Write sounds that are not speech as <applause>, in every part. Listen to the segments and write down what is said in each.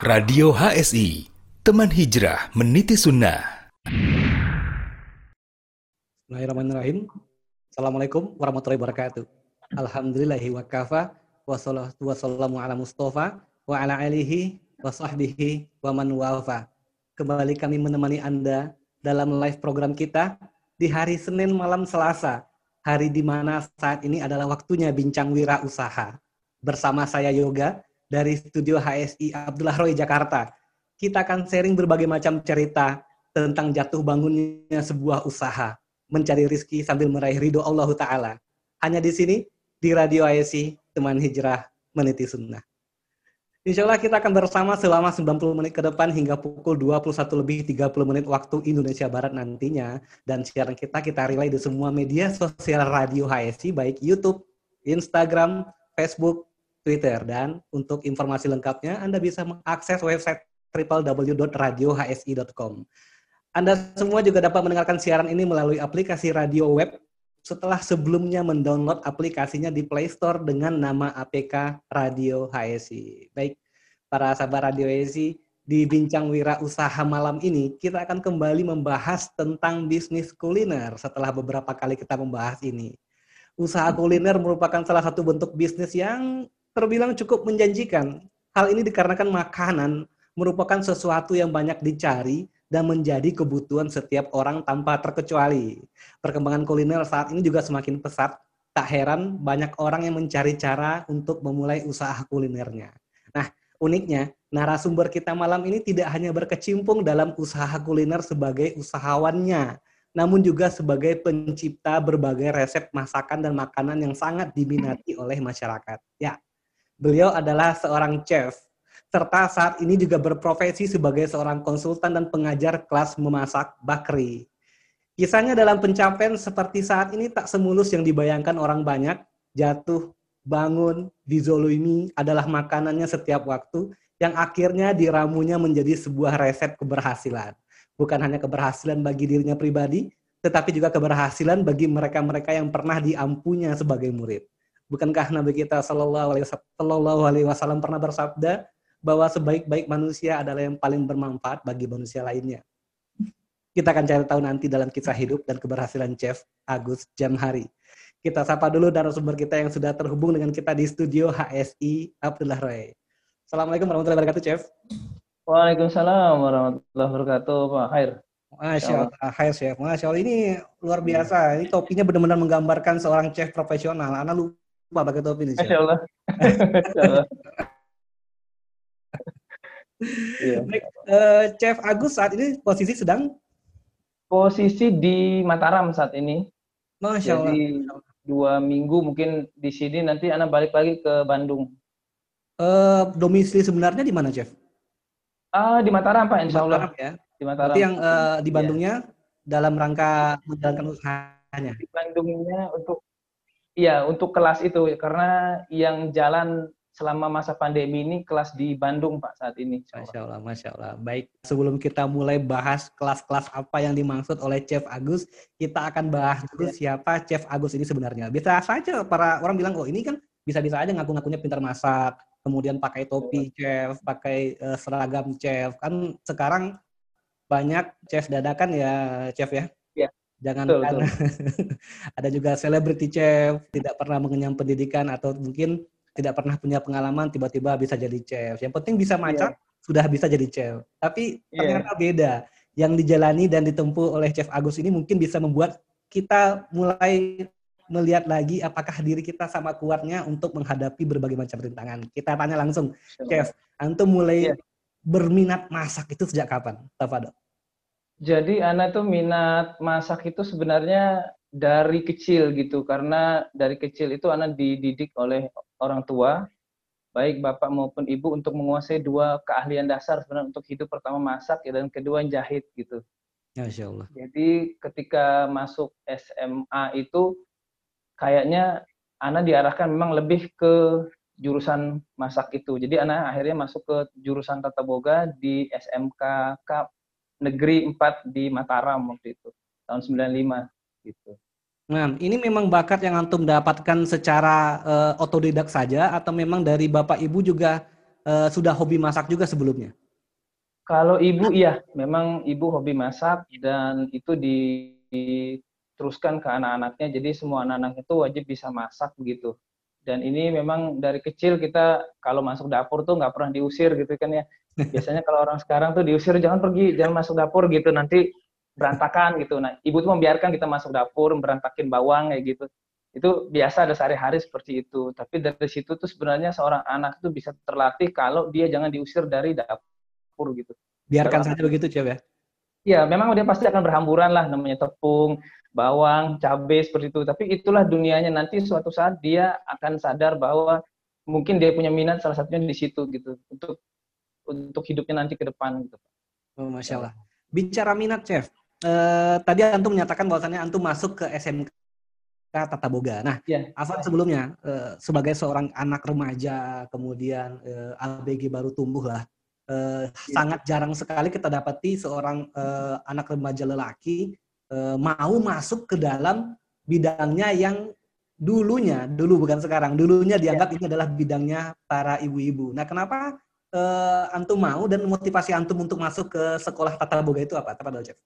Radio HSI, teman hijrah meniti sunnah. Bismillahirrahmanirrahim. Assalamualaikum warahmatullahi wabarakatuh. Alhamdulillahi wa kafa wa salatu wassalamu ala mustafa wa ala alihi wa sahbihi wa man wafa. Kembali kami menemani Anda dalam live program kita di hari Senin malam Selasa, hari di mana saat ini adalah waktunya bincang wira usaha. Bersama saya Yoga, dari studio HSI Abdullah Roy Jakarta. Kita akan sharing berbagai macam cerita tentang jatuh bangunnya sebuah usaha, mencari rizki sambil meraih ridho Allah Ta'ala. Hanya di sini, di Radio HSI, teman hijrah meniti sunnah. Insya Allah kita akan bersama selama 90 menit ke depan hingga pukul 21 lebih 30 menit waktu Indonesia Barat nantinya. Dan siaran kita kita relay di semua media sosial Radio HSI, baik YouTube, Instagram, Facebook, Twitter. Dan untuk informasi lengkapnya, Anda bisa mengakses website www.radiohsi.com. Anda semua juga dapat mendengarkan siaran ini melalui aplikasi radio web setelah sebelumnya mendownload aplikasinya di Play Store dengan nama APK Radio HSI. Baik, para sahabat Radio HSI, di Bincang Wira Usaha malam ini, kita akan kembali membahas tentang bisnis kuliner setelah beberapa kali kita membahas ini. Usaha kuliner merupakan salah satu bentuk bisnis yang terbilang cukup menjanjikan. Hal ini dikarenakan makanan merupakan sesuatu yang banyak dicari dan menjadi kebutuhan setiap orang tanpa terkecuali. Perkembangan kuliner saat ini juga semakin pesat. Tak heran banyak orang yang mencari cara untuk memulai usaha kulinernya. Nah, uniknya narasumber kita malam ini tidak hanya berkecimpung dalam usaha kuliner sebagai usahawannya, namun juga sebagai pencipta berbagai resep masakan dan makanan yang sangat diminati oleh masyarakat. Ya, Beliau adalah seorang chef, serta saat ini juga berprofesi sebagai seorang konsultan dan pengajar kelas memasak bakri. Kisahnya dalam pencapaian seperti saat ini tak semulus yang dibayangkan orang banyak, jatuh, bangun, dizolimi adalah makanannya setiap waktu, yang akhirnya diramunya menjadi sebuah resep keberhasilan. Bukan hanya keberhasilan bagi dirinya pribadi, tetapi juga keberhasilan bagi mereka-mereka yang pernah diampunya sebagai murid. Bukankah Nabi kita Shallallahu Alaihi Wasallam pernah bersabda bahwa sebaik-baik manusia adalah yang paling bermanfaat bagi manusia lainnya? Kita akan cari tahu nanti dalam kisah hidup dan keberhasilan Chef Agus Jamhari. Kita sapa dulu narasumber kita yang sudah terhubung dengan kita di studio HSI Abdullah Roy. Assalamualaikum warahmatullahi wabarakatuh, Chef. Waalaikumsalam warahmatullahi wabarakatuh, Pak Khair. Masya Allah, Hai Chef. Masya Allah, ini luar biasa. Ini topinya benar-benar menggambarkan seorang chef profesional. Anak lu lupa pakai topi nih. Masya Allah. Iya. Baik, uh, Chef Agus saat ini posisi sedang? Posisi di Mataram saat ini. Masya Allah. Jadi dua minggu mungkin di sini nanti anak balik lagi ke Bandung. Uh, domisili sebenarnya di mana, Chef? Ah, di Mataram Pak, Insya Allah. Mataram, ya. Di Mataram. Tapi yang uh, di Bandungnya ya. dalam rangka menjalankan usahanya. Di Bandungnya untuk Iya, untuk kelas itu karena yang jalan selama masa pandemi ini kelas di Bandung Pak saat ini. Masya Allah, Masya Allah. Baik, sebelum kita mulai bahas kelas-kelas apa yang dimaksud oleh Chef Agus, kita akan bahas dulu ya. siapa Chef Agus ini sebenarnya. Bisa saja para orang bilang, oh ini kan bisa-bisa aja ngaku-ngakunya pintar masak, kemudian pakai topi chef, pakai uh, seragam chef. Kan sekarang banyak chef dadakan ya, chef ya. Jangan betul, kan <laughs> ada juga celebrity chef, tidak pernah mengenyam pendidikan atau mungkin tidak pernah punya pengalaman tiba-tiba bisa jadi chef. Yang penting bisa masak, yeah. sudah bisa jadi chef. Tapi yeah. ternyata beda. Yang dijalani dan ditempuh oleh Chef Agus ini mungkin bisa membuat kita mulai melihat lagi apakah diri kita sama kuatnya untuk menghadapi berbagai macam rintangan. Kita tanya langsung, Chef, antum mulai yeah. berminat masak itu sejak kapan? Tafadol. Jadi anak tuh minat masak itu sebenarnya dari kecil gitu karena dari kecil itu anak dididik oleh orang tua baik bapak maupun ibu untuk menguasai dua keahlian dasar sebenarnya untuk hidup pertama masak dan kedua jahit gitu. Masya Allah. Jadi ketika masuk SMA itu kayaknya anak diarahkan memang lebih ke jurusan masak itu. Jadi anak akhirnya masuk ke jurusan tata boga di SMK negeri 4 di Mataram waktu itu tahun 95 gitu. Nah, ini memang bakat yang antum dapatkan secara uh, otodidak saja atau memang dari bapak ibu juga uh, sudah hobi masak juga sebelumnya? Kalau ibu iya, memang ibu hobi masak dan itu diteruskan ke anak-anaknya. Jadi semua anak-anak itu wajib bisa masak begitu. Dan ini memang dari kecil kita kalau masuk dapur tuh nggak pernah diusir gitu kan ya. <laughs> Biasanya kalau orang sekarang tuh diusir jangan pergi, jangan masuk dapur gitu nanti berantakan gitu. Nah, ibu tuh membiarkan kita masuk dapur, berantakin bawang kayak gitu. Itu biasa ada sehari-hari seperti itu. Tapi dari situ tuh sebenarnya seorang anak itu bisa terlatih kalau dia jangan diusir dari dapur gitu. Biarkan saja begitu, ya. Iya, memang dia pasti akan berhamburan lah namanya tepung, bawang, cabai seperti itu. Tapi itulah dunianya nanti suatu saat dia akan sadar bahwa mungkin dia punya minat salah satunya di situ gitu untuk untuk hidupnya nanti ke depan gitu. Oh, Masya Allah. Bicara minat, Chef. Eh, tadi Antum menyatakan bahwasannya Antum masuk ke SMK Tata Boga. Nah, yeah. Afan sebelumnya eh, sebagai seorang anak remaja, kemudian eh, ABG baru tumbuh lah, yeah. sangat jarang sekali kita dapati seorang eh, anak remaja lelaki eh, mau masuk ke dalam bidangnya yang dulunya, dulu bukan sekarang, dulunya dianggap yeah. ini adalah bidangnya para ibu-ibu. Nah, kenapa eh, antum mau dan motivasi antum untuk masuk ke sekolah tata boga itu apa? Apa Chef?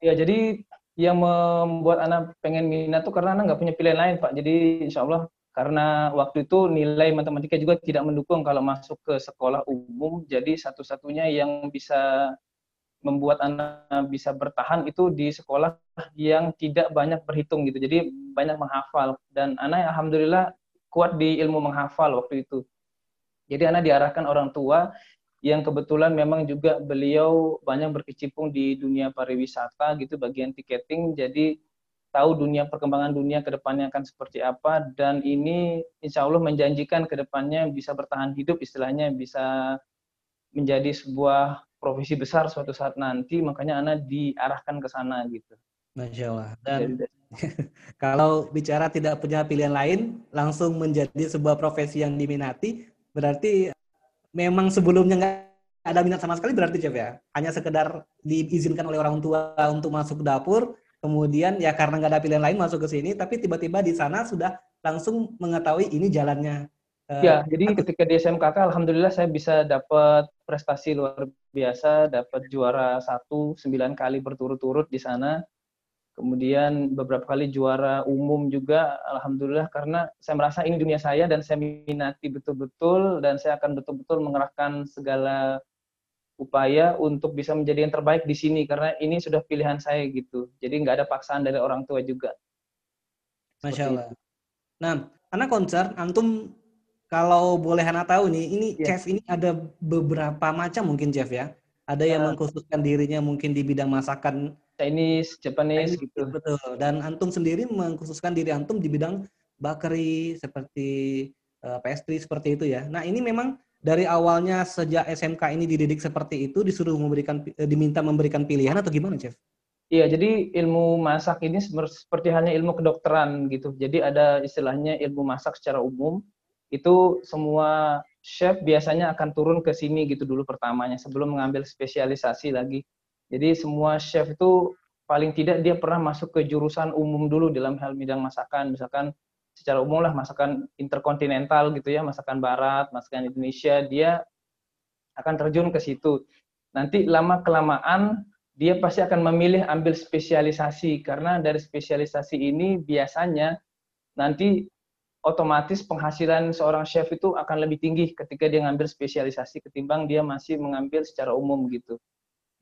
Ya, jadi yang membuat anak pengen minat tuh karena anak nggak punya pilihan lain, Pak. Jadi insya Allah karena waktu itu nilai matematika juga tidak mendukung kalau masuk ke sekolah umum. Jadi satu-satunya yang bisa membuat anak bisa bertahan itu di sekolah yang tidak banyak berhitung gitu. Jadi banyak menghafal dan anak alhamdulillah kuat di ilmu menghafal waktu itu. Jadi anak diarahkan orang tua yang kebetulan memang juga beliau banyak berkecimpung di dunia pariwisata gitu bagian tiketing jadi tahu dunia perkembangan dunia ke depannya akan seperti apa dan ini insya Allah menjanjikan ke depannya bisa bertahan hidup istilahnya bisa menjadi sebuah profesi besar suatu saat nanti makanya anak diarahkan ke sana gitu. Masya Allah. Dan <laughs> kalau bicara tidak punya pilihan lain langsung menjadi sebuah profesi yang diminati berarti memang sebelumnya nggak ada minat sama sekali berarti Chef ya? Hanya sekedar diizinkan oleh orang tua untuk masuk ke dapur, kemudian ya karena nggak ada pilihan lain masuk ke sini, tapi tiba-tiba di sana sudah langsung mengetahui ini jalannya. Eh, ya, uh, jadi ketika di SMKK, alhamdulillah saya bisa dapat prestasi luar biasa, dapat juara satu sembilan kali berturut-turut di sana kemudian beberapa kali juara umum juga alhamdulillah karena saya merasa ini dunia saya dan saya minati betul-betul dan saya akan betul-betul mengerahkan segala upaya untuk bisa menjadi yang terbaik di sini karena ini sudah pilihan saya gitu jadi nggak ada paksaan dari orang tua juga Masya Allah nah anak concern antum kalau boleh anak tahu nih ini yeah. chef ini ada beberapa macam mungkin chef ya ada yang uh, mengkhususkan dirinya mungkin di bidang masakan Chinese, Japanese Chinese, gitu. Betul. Dan antum sendiri mengkhususkan diri antum di bidang bakery seperti uh, pastry seperti itu ya. Nah, ini memang dari awalnya sejak SMK ini dididik seperti itu disuruh memberikan eh, diminta memberikan pilihan atau gimana, Chef? Iya, jadi ilmu masak ini seperti halnya ilmu kedokteran gitu. Jadi ada istilahnya ilmu masak secara umum. Itu semua chef biasanya akan turun ke sini gitu dulu pertamanya sebelum mengambil spesialisasi lagi jadi semua chef itu paling tidak dia pernah masuk ke jurusan umum dulu dalam hal bidang masakan, misalkan secara umum lah masakan interkontinental gitu ya, masakan barat, masakan Indonesia, dia akan terjun ke situ. Nanti lama kelamaan dia pasti akan memilih ambil spesialisasi karena dari spesialisasi ini biasanya nanti otomatis penghasilan seorang chef itu akan lebih tinggi ketika dia ngambil spesialisasi ketimbang dia masih mengambil secara umum gitu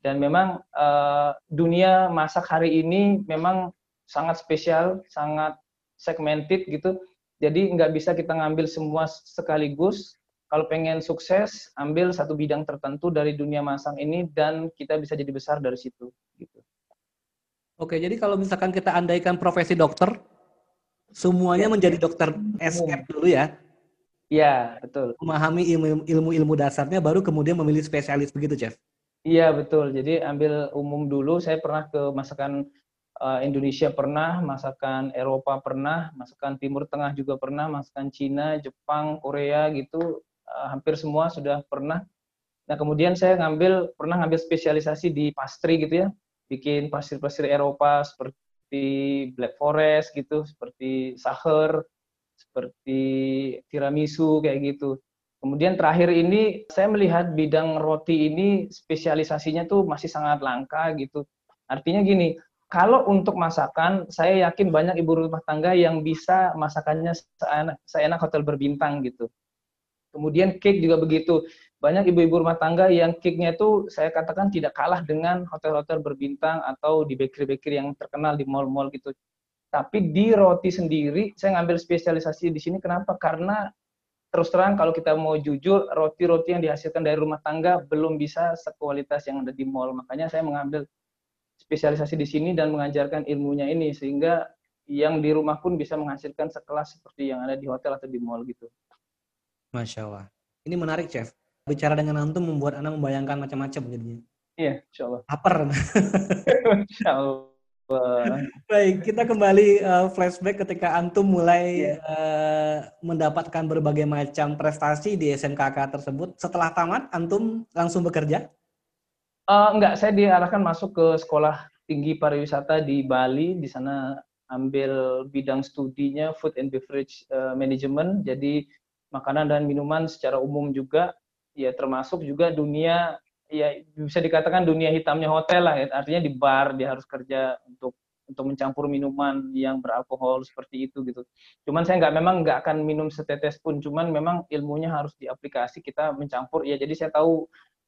dan memang uh, dunia masak hari ini memang sangat spesial, sangat segmented gitu. Jadi nggak bisa kita ngambil semua sekaligus. Kalau pengen sukses, ambil satu bidang tertentu dari dunia masak ini dan kita bisa jadi besar dari situ. Gitu. Oke, jadi kalau misalkan kita andaikan profesi dokter, semuanya ya. menjadi dokter SF dulu ya? Iya, betul. Memahami ilmu-ilmu dasarnya, baru kemudian memilih spesialis begitu, Chef? Iya betul. Jadi ambil umum dulu. Saya pernah ke masakan Indonesia pernah, masakan Eropa pernah, masakan Timur Tengah juga pernah, masakan Cina, Jepang, Korea gitu. Uh, hampir semua sudah pernah. Nah kemudian saya ngambil pernah ngambil spesialisasi di pastry gitu ya, bikin pastry-pastry Eropa seperti Black Forest gitu, seperti Sacher, seperti tiramisu kayak gitu. Kemudian terakhir ini saya melihat bidang roti ini spesialisasinya tuh masih sangat langka gitu. Artinya gini, kalau untuk masakan, saya yakin banyak ibu rumah tangga yang bisa masakannya seenak, seenak hotel berbintang gitu. Kemudian cake juga begitu. Banyak ibu-ibu rumah tangga yang cake-nya itu saya katakan tidak kalah dengan hotel-hotel berbintang atau di bakery-bakery yang terkenal di mall-mall gitu. Tapi di roti sendiri, saya ngambil spesialisasi di sini. Kenapa? Karena terus terang kalau kita mau jujur roti-roti yang dihasilkan dari rumah tangga belum bisa sekualitas yang ada di mall makanya saya mengambil spesialisasi di sini dan mengajarkan ilmunya ini sehingga yang di rumah pun bisa menghasilkan sekelas seperti yang ada di hotel atau di mall gitu. Masya Allah. Ini menarik, Chef. Bicara dengan antum membuat anak membayangkan macam-macam jadinya. Iya, insya Allah. Lapar. <laughs> <laughs> insya Allah. Baik, kita kembali uh, flashback ketika antum mulai yeah. Iya. uh, mendapatkan berbagai macam prestasi di SMKK tersebut. Setelah tamat, antum langsung bekerja? Uh, enggak, saya diarahkan masuk ke sekolah tinggi pariwisata di Bali. Di sana ambil bidang studinya food and beverage uh, management. Jadi makanan dan minuman secara umum juga, ya termasuk juga dunia ya bisa dikatakan dunia hitamnya hotel lah ya. Artinya di bar dia harus kerja untuk untuk mencampur minuman yang beralkohol seperti itu gitu. Cuman saya nggak memang nggak akan minum setetes pun. Cuman memang ilmunya harus diaplikasi kita mencampur. Ya jadi saya tahu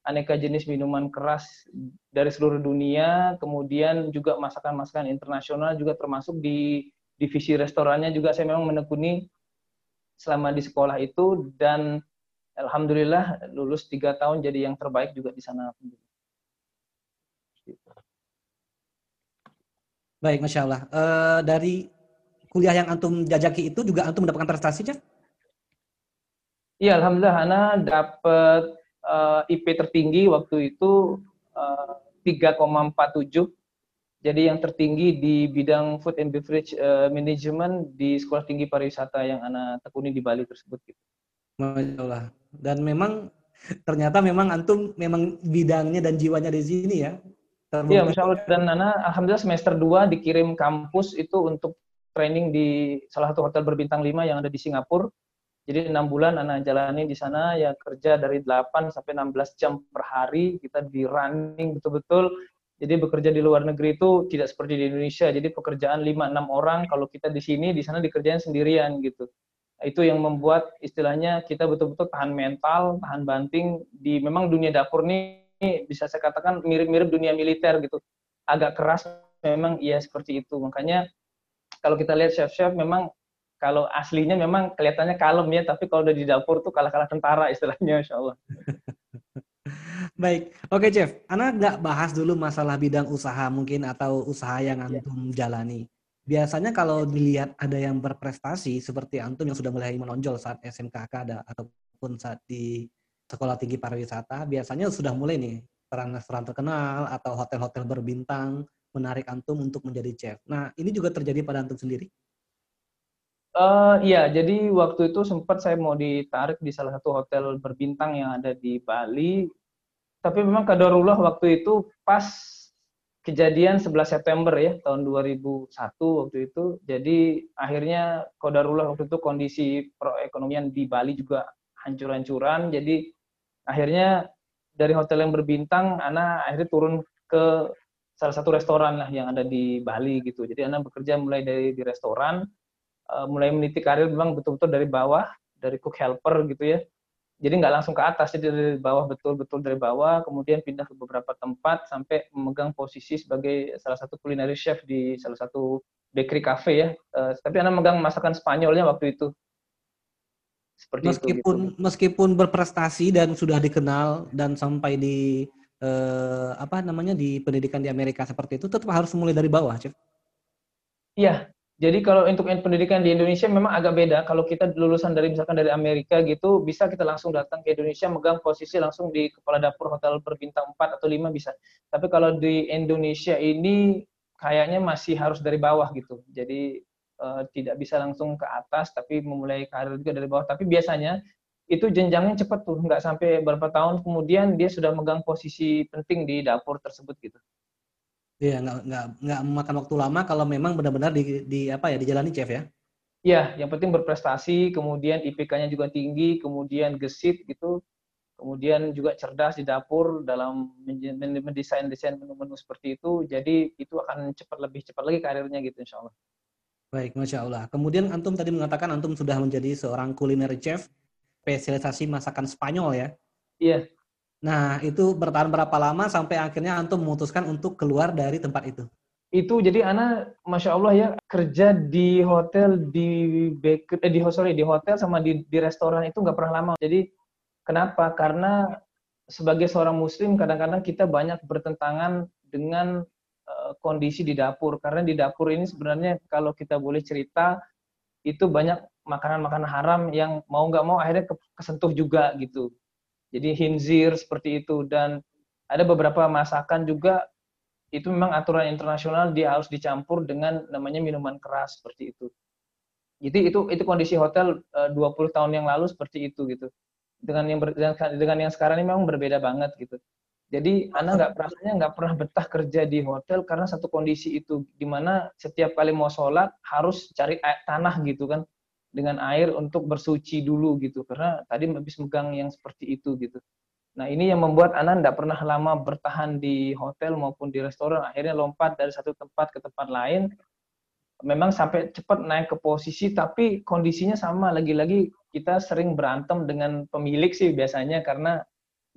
aneka jenis minuman keras dari seluruh dunia. Kemudian juga masakan-masakan internasional juga termasuk di divisi restorannya juga saya memang menekuni selama di sekolah itu dan alhamdulillah lulus tiga tahun jadi yang terbaik juga di sana. Baik, masya Allah. Uh, dari kuliah yang antum jajaki itu juga antum mendapatkan prestasinya? Iya, alhamdulillah, Ana dapat uh, eh, IP tertinggi waktu itu uh, eh, 3,47. Jadi yang tertinggi di bidang food and beverage uh, management di Sekolah Tinggi Pariwisata yang Ana tekuni di Bali tersebut. Gitu. Masya Allah. Dan memang ternyata memang antum memang bidangnya dan jiwanya di sini ya. Iya, Masya Allah. Dan Nana, Alhamdulillah semester 2 dikirim kampus itu untuk training di salah satu hotel berbintang 5 yang ada di Singapura. Jadi enam bulan Nana jalani di sana ya kerja dari 8 sampai 16 jam per hari. Kita di running betul-betul. Jadi bekerja di luar negeri itu tidak seperti di Indonesia. Jadi pekerjaan 5-6 orang, kalau kita di sini, di sana dikerjain sendirian gitu itu yang membuat istilahnya kita betul-betul tahan mental, tahan banting di memang dunia dapur ini bisa saya katakan mirip-mirip dunia militer gitu. Agak keras memang iya seperti itu. Makanya kalau kita lihat chef-chef memang kalau aslinya memang kelihatannya kalem ya, tapi kalau udah di dapur tuh kalah-kalah tentara istilahnya, insya Allah. <laughs> Baik, oke Chef. Anak nggak bahas dulu masalah bidang usaha mungkin atau usaha yang iya. antum ya. jalani biasanya kalau dilihat ada yang berprestasi seperti antum yang sudah mulai menonjol saat SMKK ada ataupun saat di sekolah tinggi pariwisata, biasanya sudah mulai nih restoran-restoran terkenal atau hotel-hotel berbintang menarik antum untuk menjadi chef. Nah, ini juga terjadi pada antum sendiri? Uh, iya, jadi waktu itu sempat saya mau ditarik di salah satu hotel berbintang yang ada di Bali. Tapi memang kadarullah waktu itu pas kejadian 11 September ya tahun 2001 waktu itu. Jadi akhirnya kodarullah waktu itu kondisi perekonomian di Bali juga hancur-hancuran. Jadi akhirnya dari hotel yang berbintang, Ana akhirnya turun ke salah satu restoran lah yang ada di Bali gitu. Jadi Ana bekerja mulai dari di restoran, uh, mulai meniti karir memang betul-betul dari bawah, dari cook helper gitu ya jadi nggak langsung ke atas, jadi dari bawah betul-betul dari bawah, kemudian pindah ke beberapa tempat sampai memegang posisi sebagai salah satu culinary chef di salah satu bakery cafe ya. Uh, tapi Anda megang masakan Spanyolnya waktu itu. Seperti meskipun itu, gitu. meskipun berprestasi dan sudah dikenal dan sampai di uh, apa namanya di pendidikan di Amerika seperti itu, tetap harus mulai dari bawah, Chef. Iya, jadi kalau untuk pendidikan di Indonesia memang agak beda. Kalau kita lulusan dari misalkan dari Amerika gitu, bisa kita langsung datang ke Indonesia megang posisi langsung di kepala dapur hotel berbintang 4 atau 5 bisa. Tapi kalau di Indonesia ini kayaknya masih harus dari bawah gitu. Jadi uh, tidak bisa langsung ke atas, tapi memulai karir juga dari bawah. Tapi biasanya itu jenjangnya cepat tuh, nggak sampai beberapa tahun kemudian dia sudah megang posisi penting di dapur tersebut gitu. Iya, nggak nggak nggak memakan waktu lama kalau memang benar-benar di, di apa ya dijalani chef ya. Ya, yang penting berprestasi, kemudian IPK-nya juga tinggi, kemudian gesit gitu, kemudian juga cerdas di dapur dalam mendesain-desain menu-menu seperti itu. Jadi itu akan cepat lebih cepat lagi karirnya gitu insya Allah. Baik, Masya Allah. Kemudian Antum tadi mengatakan Antum sudah menjadi seorang kuliner chef, spesialisasi masakan Spanyol ya? Iya. Nah, itu bertahan berapa lama sampai akhirnya Antum memutuskan untuk keluar dari tempat itu? Itu jadi Ana, Masya Allah ya, kerja di hotel, di baker, eh, di, sorry, di hotel sama di, di restoran itu nggak pernah lama. Jadi kenapa? Karena sebagai seorang muslim kadang-kadang kita banyak bertentangan dengan Eh, kondisi di dapur karena di dapur ini sebenarnya kalau kita boleh cerita itu banyak makanan-makanan haram yang mau nggak mau akhirnya kesentuh juga gitu. Jadi hinzir seperti itu dan ada beberapa masakan juga itu memang aturan internasional dia harus dicampur dengan namanya minuman keras seperti itu. Jadi itu itu kondisi hotel 20 eh, tahun yang lalu seperti itu gitu. Dengan yang ber, dengan yang sekarang ini memang berbeda banget gitu. Jadi Ana nggak pernah nggak pernah betah kerja di hotel karena satu kondisi itu di mana setiap kali mau sholat harus cari tanah gitu kan dengan air untuk bersuci dulu gitu karena tadi habis megang yang seperti itu gitu. Nah ini yang membuat Ana nggak pernah lama bertahan di hotel maupun di restoran akhirnya lompat dari satu tempat ke tempat lain. Memang sampai cepat naik ke posisi tapi kondisinya sama lagi-lagi kita sering berantem dengan pemilik sih biasanya karena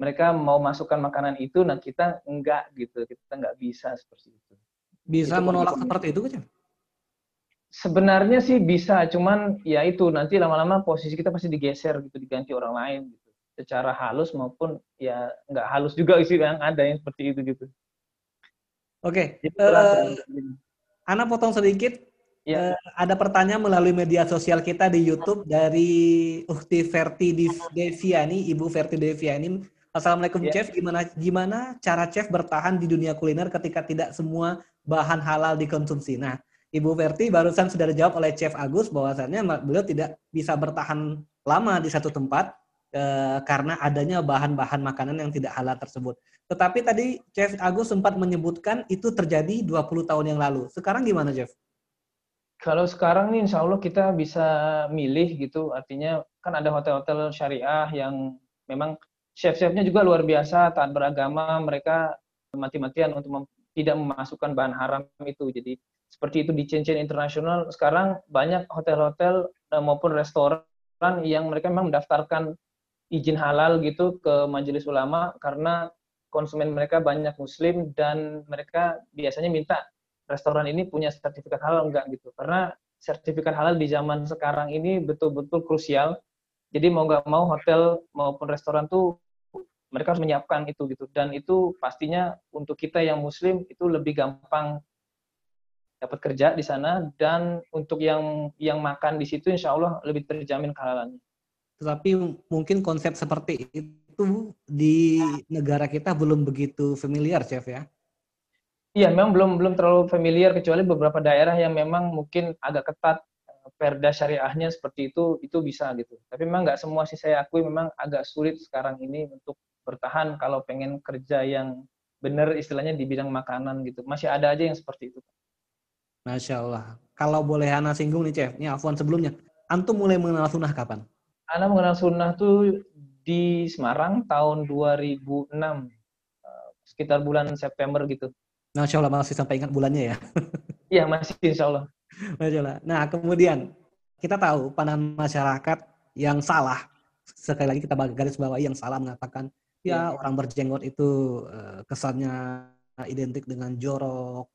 mereka mau masukkan makanan itu, nah kita enggak gitu, kita enggak bisa seperti itu. Bisa itu menolak seperti itu kan? Sebenarnya sih bisa, cuman ya itu nanti lama-lama posisi kita pasti digeser gitu, diganti orang lain gitu. Secara halus maupun ya enggak halus juga sih yang ada yang seperti itu gitu. Oke, okay. uh, eh, Ana potong sedikit. Ya. Uh, ada pertanyaan melalui media sosial kita di YouTube dari Ukti Verti Deviani, Ibu Verti Deviani Assalamualaikum yeah. Chef, gimana gimana cara chef bertahan di dunia kuliner ketika tidak semua bahan halal dikonsumsi? Nah, Ibu Verti barusan sudah dijawab oleh Chef Agus bahwasannya beliau tidak bisa bertahan lama di satu tempat eh, karena adanya bahan-bahan makanan yang tidak halal tersebut. Tetapi tadi Chef Agus sempat menyebutkan itu terjadi 20 tahun yang lalu. Sekarang gimana, Chef? Kalau sekarang nih insya Allah kita bisa milih gitu, artinya kan ada hotel-hotel syariah yang memang chef-chefnya juga luar biasa, taat beragama, mereka mati-matian untuk tidak memasukkan bahan haram itu. Jadi seperti itu di chain-chain internasional sekarang banyak hotel-hotel eh, maupun restoran yang mereka memang mendaftarkan izin halal gitu ke majelis ulama karena konsumen mereka banyak muslim dan mereka biasanya minta restoran ini punya sertifikat halal enggak gitu. Karena sertifikat halal di zaman sekarang ini betul-betul krusial jadi mau nggak mau hotel maupun restoran tuh mereka harus menyiapkan itu gitu. Dan itu pastinya untuk kita yang muslim itu lebih gampang dapat kerja di sana dan untuk yang yang makan di situ insya Allah lebih terjamin kehalalannya. Tetapi mungkin konsep seperti itu di negara kita belum begitu familiar, chef ya? Iya, memang belum belum terlalu familiar kecuali beberapa daerah yang memang mungkin agak ketat perda syariahnya seperti itu itu bisa gitu. Tapi memang nggak semua sih saya akui memang agak sulit sekarang ini untuk bertahan kalau pengen kerja yang benar istilahnya di bidang makanan gitu. Masih ada aja yang seperti itu. Masya Allah. Kalau boleh Ana singgung nih Chef, ini Afwan sebelumnya. Antum mulai mengenal sunnah kapan? Ana mengenal sunnah tuh di Semarang tahun 2006. Eh, sekitar bulan September gitu. Masya Allah masih sampai ingat bulannya ya? <laughs> Iya masih insya Allah. Nah, kemudian kita tahu pandangan masyarakat yang salah. Sekali lagi kita garis bawahi yang salah mengatakan ya, ya orang berjenggot itu eh, kesannya identik dengan jorok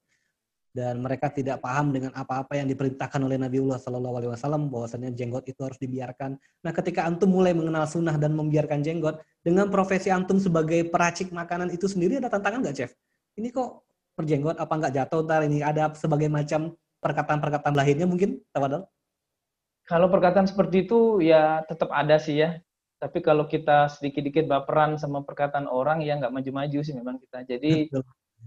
dan mereka tidak paham dengan apa-apa yang diperintahkan oleh Nabiullah Shallallahu Alaihi Wasallam bahwasanya jenggot itu harus dibiarkan. Nah, ketika antum mulai mengenal sunnah dan membiarkan jenggot dengan profesi antum sebagai peracik makanan itu sendiri ada tantangan nggak, Chef? Ini kok perjenggot apa nggak jatuh ntar ini ada sebagai macam perkataan-perkataan lainnya mungkin, Tawadal? Kalau perkataan seperti itu ya tetap ada sih ya. Tapi kalau kita sedikit-sedikit baperan sama perkataan orang ya nggak maju-maju sih memang kita. Jadi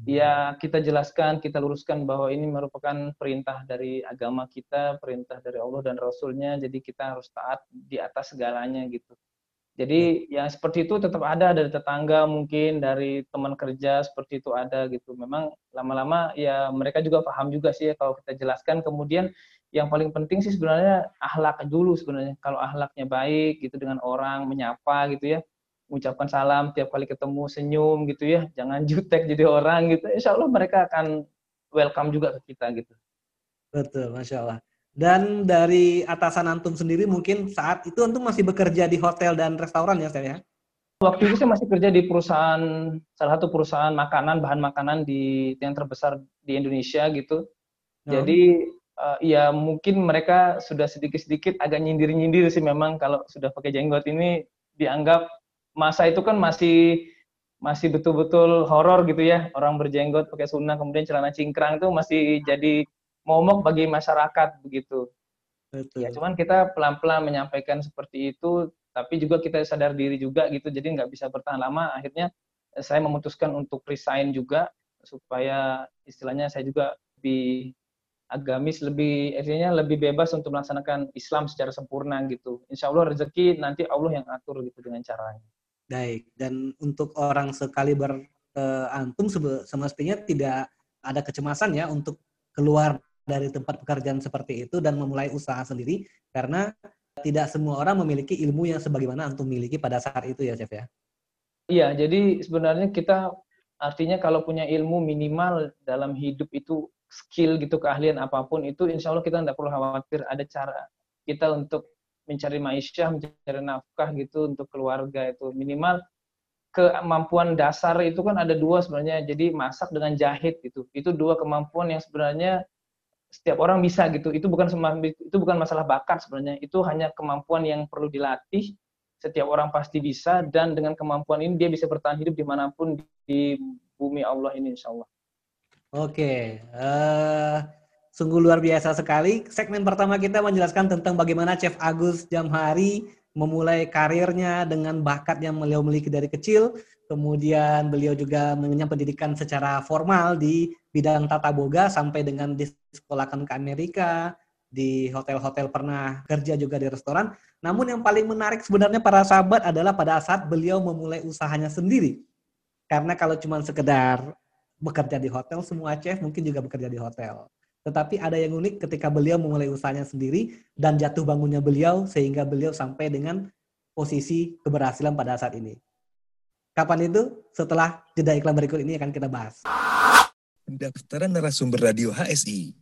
ya kita jelaskan, kita luruskan bahwa ini merupakan perintah dari agama kita, perintah dari Allah dan Rasulnya. Jadi kita harus taat di atas segalanya gitu. Jadi yang seperti itu tetap ada dari tetangga mungkin dari teman kerja seperti itu ada gitu. Memang lama-lama ya mereka juga paham juga sih ya kalau kita jelaskan. Kemudian yang paling penting sih sebenarnya ahlak dulu sebenarnya. Kalau ahlaknya baik gitu dengan orang, menyapa gitu ya, mengucapkan salam tiap kali ketemu, senyum gitu ya, jangan jutek jadi orang gitu. Insya Allah mereka akan welcome juga ke kita gitu. Betul, masya Allah. Dan dari atasan antum sendiri mungkin saat itu antum masih bekerja di hotel dan restoran ya, saya? Waktu itu saya masih kerja di perusahaan salah satu perusahaan makanan bahan makanan di yang terbesar di Indonesia gitu. Hmm. Jadi uh, ya mungkin mereka sudah sedikit-sedikit agak nyindir-nyindir sih memang kalau sudah pakai jenggot ini dianggap masa itu kan masih masih betul-betul horor gitu ya orang berjenggot pakai sunnah kemudian celana cingkrang itu masih jadi momok bagi masyarakat begitu. Betul. Ya cuman kita pelan-pelan menyampaikan seperti itu tapi juga kita sadar diri juga gitu jadi nggak bisa bertahan lama akhirnya eh, saya memutuskan untuk resign juga supaya istilahnya saya juga lebih agamis lebih artinya lebih bebas untuk melaksanakan Islam secara sempurna gitu insya Allah rezeki nanti Allah yang atur gitu dengan caranya baik dan untuk orang sekali ber uh, antum semestinya tidak ada kecemasan ya untuk keluar dari tempat pekerjaan seperti itu dan memulai usaha sendiri karena tidak semua orang memiliki ilmu yang sebagaimana antum miliki pada saat itu ya Chef ya. Iya, jadi sebenarnya kita artinya kalau punya ilmu minimal dalam hidup itu skill gitu keahlian apa pun itu insya Allah kita tidak perlu khawatir ada cara kita untuk mencari maisha, mencari nafkah gitu untuk keluarga itu minimal kemampuan dasar itu kan ada dua sebenarnya jadi masak dengan jahit gitu itu dua kemampuan yang sebenarnya setiap orang bisa gitu. Itu bukan itu bukan masalah bakat sebenarnya. Itu hanya kemampuan yang perlu dilatih. Setiap orang pasti bisa dan dengan kemampuan ini dia bisa bertahan hidup di mana pun di bumi Allah ini insya Allah. Oke, uh, sungguh luar biasa sekali. Segmen pertama kita menjelaskan tentang bagaimana Chef Agus Jamhari memulai karirnya dengan bakat yang beliau miliki dari kecil. Kemudian beliau juga mengenyam pendidikan secara formal di bidang tata boga sampai dengan di disekolahkan ke Amerika, di hotel-hotel pernah kerja juga di restoran. Namun yang paling menarik sebenarnya para sahabat adalah pada saat beliau memulai usahanya sendiri. Karena kalau cuma sekedar bekerja di hotel, semua chef mungkin juga bekerja di hotel. Tetapi ada yang unik ketika beliau memulai usahanya sendiri dan jatuh bangunnya beliau sehingga beliau sampai dengan posisi keberhasilan pada saat ini. Kapan itu? Setelah jeda iklan berikut ini akan kita bahas pendaftaran narasumber radio HSI.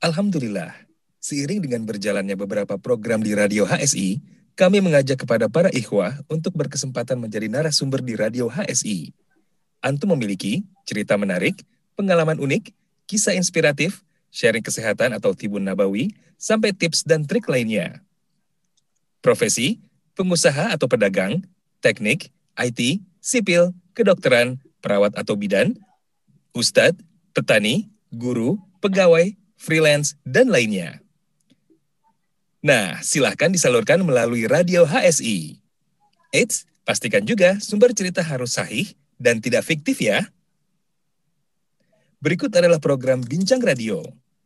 Alhamdulillah, seiring dengan berjalannya beberapa program di radio HSI, kami mengajak kepada para ikhwah untuk berkesempatan menjadi narasumber di radio HSI. Antum memiliki cerita menarik, pengalaman unik, kisah inspiratif, sharing kesehatan atau tibun nabawi, sampai tips dan trik lainnya. Profesi, pengusaha atau pedagang, teknik, IT, sipil, kedokteran, perawat atau bidan, ustadz, petani, guru, pegawai, freelance, dan lainnya. Nah, silahkan disalurkan melalui radio HSI. Eits, pastikan juga sumber cerita harus sahih dan tidak fiktif ya. Berikut adalah program Bincang Radio,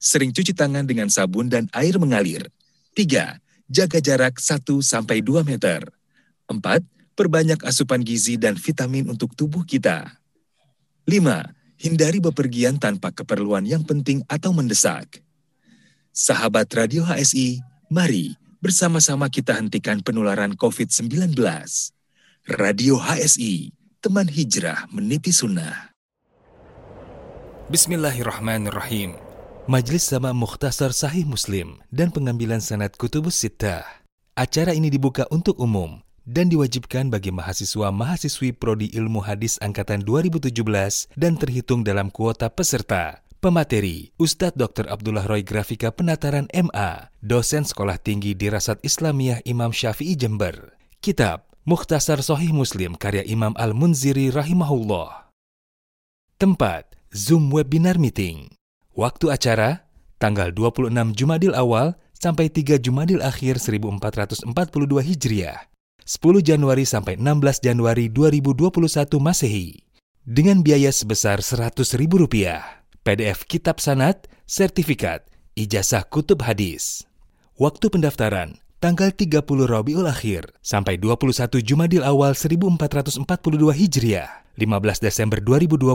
sering cuci tangan dengan sabun dan air mengalir. Tiga, jaga jarak 1-2 meter. Empat, perbanyak asupan gizi dan vitamin untuk tubuh kita. Lima, hindari bepergian tanpa keperluan yang penting atau mendesak. Sahabat Radio HSI, mari bersama-sama kita hentikan penularan COVID-19. Radio HSI, teman hijrah meniti sunnah. Bismillahirrahmanirrahim. Majlis Sama Mukhtasar Sahih Muslim dan pengambilan sanad Kutubus Sittah. Acara ini dibuka untuk umum dan diwajibkan bagi mahasiswa-mahasiswi Prodi Ilmu Hadis Angkatan 2017 dan terhitung dalam kuota peserta. Pemateri, Ustadz Dr. Abdullah Roy Grafika Penataran MA, dosen Sekolah Tinggi Dirasat Islamiyah Imam Syafi'i Jember. Kitab, Mukhtasar Sohih Muslim karya Imam Al-Munziri Rahimahullah. Tempat, Zoom Webinar Meeting. Waktu acara, tanggal 26 Jumadil Awal sampai 3 Jumadil Akhir 1442 Hijriah. 10 Januari sampai 16 Januari 2021 Masehi. Dengan biaya sebesar Rp100.000. PDF Kitab Sanat, Sertifikat, Ijazah Kutub Hadis. Waktu pendaftaran, tanggal 30 Rabiul Akhir sampai 21 Jumadil Awal 1442 Hijriah. 15 Desember 2020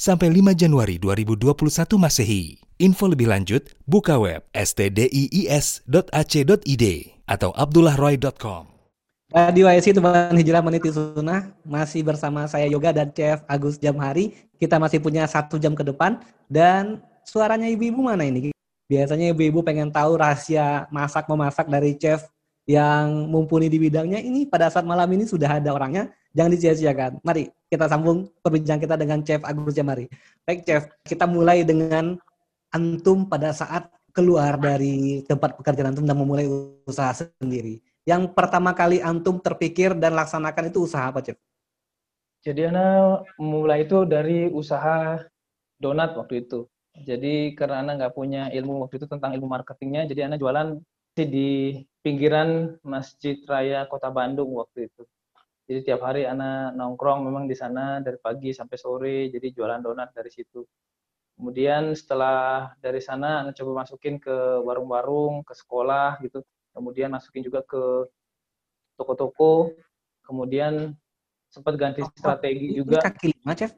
sampai 5 Januari 2021 Masehi. Info lebih lanjut, buka web stdiis.ac.id atau abdullahroy.com. Radio IC Teman Hijrah Meniti Sunnah masih bersama saya Yoga dan Chef Agus Jamhari. Kita masih punya satu jam ke depan dan suaranya ibu-ibu mana ini? Biasanya ibu-ibu pengen tahu rahasia masak memasak dari chef yang mumpuni di bidangnya. Ini pada saat malam ini sudah ada orangnya jangan disia-siakan. Mari kita sambung perbincangan kita dengan Chef Agus Jamari. Baik Chef, kita mulai dengan antum pada saat keluar dari tempat pekerjaan antum dan memulai usaha sendiri. Yang pertama kali antum terpikir dan laksanakan itu usaha apa, Chef? Jadi Ana mulai itu dari usaha donat waktu itu. Jadi karena Ana nggak punya ilmu waktu itu tentang ilmu marketingnya, jadi Ana jualan di pinggiran Masjid Raya Kota Bandung waktu itu. Jadi tiap hari anak nongkrong memang di sana dari pagi sampai sore, jadi jualan donat dari situ. Kemudian setelah dari sana anak coba masukin ke warung-warung, ke sekolah gitu. Kemudian masukin juga ke toko-toko. Kemudian sempat ganti oh, strategi ini juga. Kaki lima, Chef?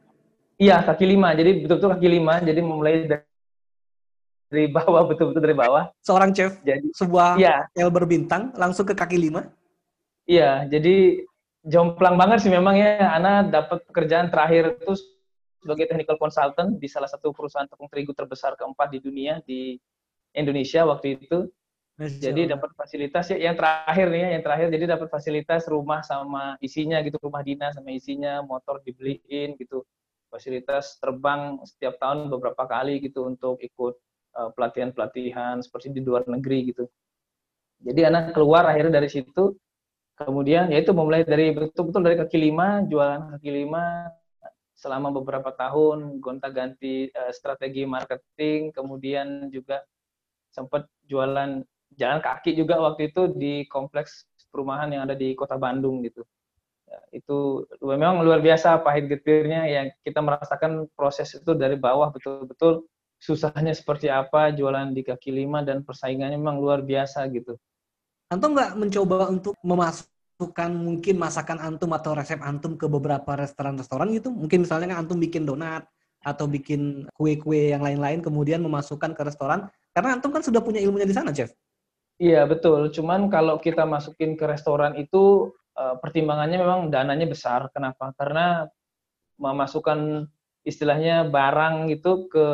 Iya, kaki lima. Jadi betul-betul kaki lima. Jadi memulai dari dari bawah <laughs> betul-betul dari bawah. Seorang chef jadi sebuah ya. hotel berbintang langsung ke kaki lima. Iya, jadi jomplang banget sih memang ya Ana dapat pekerjaan terakhir itu sebagai technical consultant di salah satu perusahaan tepung terigu terbesar keempat di dunia di Indonesia waktu itu. Jadi dapat fasilitas ya yang terakhir nih ya, yang terakhir jadi dapat fasilitas rumah sama isinya gitu, rumah dinas sama isinya, motor dibeliin gitu. Fasilitas terbang setiap tahun beberapa kali gitu untuk ikut pelatihan-pelatihan seperti di luar negeri gitu. Jadi anak keluar akhirnya dari situ kemudian ya itu memulai dari betul-betul dari kaki lima jualan kaki lima selama beberapa tahun gonta-ganti uh, strategi marketing kemudian juga sempat jualan jalan kaki juga waktu itu di kompleks perumahan yang ada di kota Bandung gitu ya, itu memang luar biasa pahit getirnya yang kita merasakan proses itu dari bawah betul-betul susahnya seperti apa jualan di kaki lima dan persaingannya memang luar biasa gitu Antum nggak mencoba untuk memasukkan mungkin masakan antum atau resep antum ke beberapa restoran-restoran gitu? Mungkin misalnya kan antum bikin donat atau bikin kue-kue yang lain-lain kemudian memasukkan ke restoran karena antum kan sudah punya ilmunya di sana, chef. Iya betul. Cuman kalau kita masukin ke restoran itu eh, pertimbangannya memang dananya besar. Kenapa? Karena memasukkan istilahnya barang gitu ke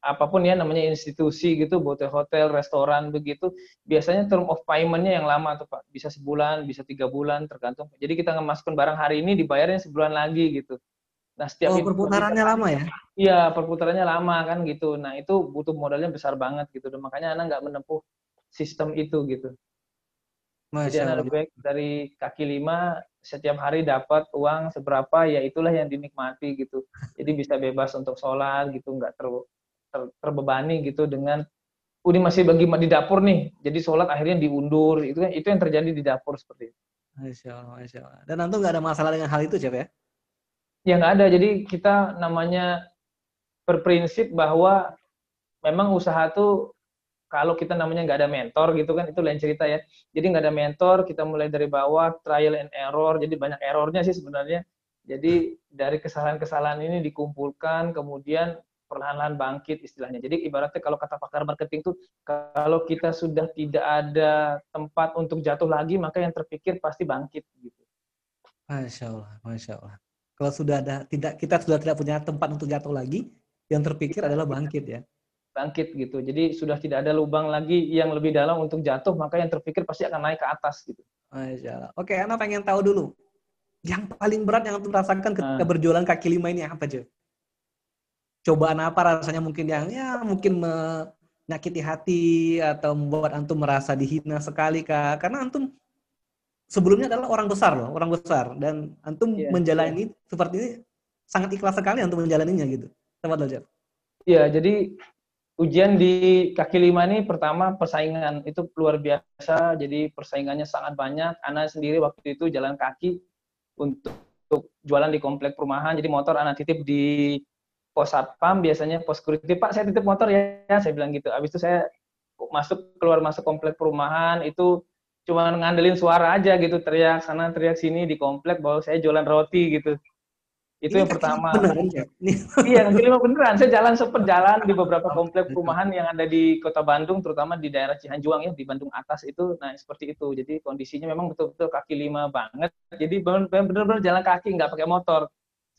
apa pun ya namanya institusi gitu, hotel-hotel, restoran begitu, biasanya term of payment-nya yang lama tuh Pak, bisa sebulan, bisa tiga bulan, tergantung. Jadi kita ngemasukkan barang hari ini dibayarnya sebulan lagi gitu. Nah setiap oh, perputarannya lama ya? Iya perputarannya lama kan gitu. Nah itu butuh modalnya besar banget gitu, dan makanya anak nggak menempuh sistem itu gitu. Masya Jadi anak lebih baik dari kaki lima setiap hari dapat uang seberapa ya itulah yang dinikmati gitu. Jadi bisa bebas untuk sholat gitu, nggak ter ter, terbebani gitu dengan ini masih bagi di dapur nih, jadi sholat akhirnya diundur, itu kan itu yang terjadi di dapur seperti itu. Masya Allah, Masya Allah. Dan nanti nggak ada masalah dengan hal itu, Chef ya? Ya nggak ada, jadi kita namanya berprinsip bahwa memang usaha tuh kalau kita namanya nggak ada mentor gitu kan itu lain cerita ya jadi nggak ada mentor kita mulai dari bawah trial and error jadi banyak errornya sih sebenarnya jadi dari kesalahan-kesalahan ini dikumpulkan kemudian perlahan-lahan bangkit istilahnya. Jadi ibaratnya kalau kata pakar marketing tuh kalau kita sudah tidak ada tempat untuk jatuh lagi maka yang terpikir pasti bangkit gitu. Masya Allah, masya Allah. Kalau sudah ada tidak kita sudah tidak punya tempat untuk jatuh lagi, yang terpikir adalah bangkit ya. bangkit gitu. Jadi sudah tidak ada lubang lagi yang lebih dalam untuk jatuh, maka yang terpikir pasti akan naik ke atas gitu. Masya Allah. Oke, Ana pengen tahu dulu. Yang paling berat yang Antum rasakan ketika uh. berjualan kaki lima ini apa, Jo? Cobaan apa rasanya mungkin yang ya mungkin menyakiti hati atau membuat Antum merasa dihina sekali, Kak? Karena Antum sebelumnya adalah orang besar loh, orang besar. Dan Antum yeah, menjalani yeah. seperti ini sangat ikhlas sekali untuk menjalaninya gitu. Tepat Jo. Iya, jadi ujian di kaki lima ini pertama persaingan itu luar biasa jadi persaingannya sangat banyak anak sendiri waktu itu jalan kaki untuk, untuk jualan di komplek perumahan jadi motor anak titip di pos satpam biasanya pos security pak saya titip motor ya saya bilang gitu abis itu saya masuk keluar masuk komplek perumahan itu cuma ngandelin suara aja gitu teriak sana teriak sini di komplek bahwa saya jualan roti gitu itu yang pertama. Beneran ya? <laughs> iya, kaki lima beneran. Saya jalan sempat jalan di beberapa komplek perumahan yang ada di Kota Bandung, terutama di daerah Cihanjuang ya, di Bandung atas itu. Nah, seperti itu. Jadi kondisinya memang betul-betul kaki lima banget. Jadi benar-benar jalan kaki, nggak pakai motor.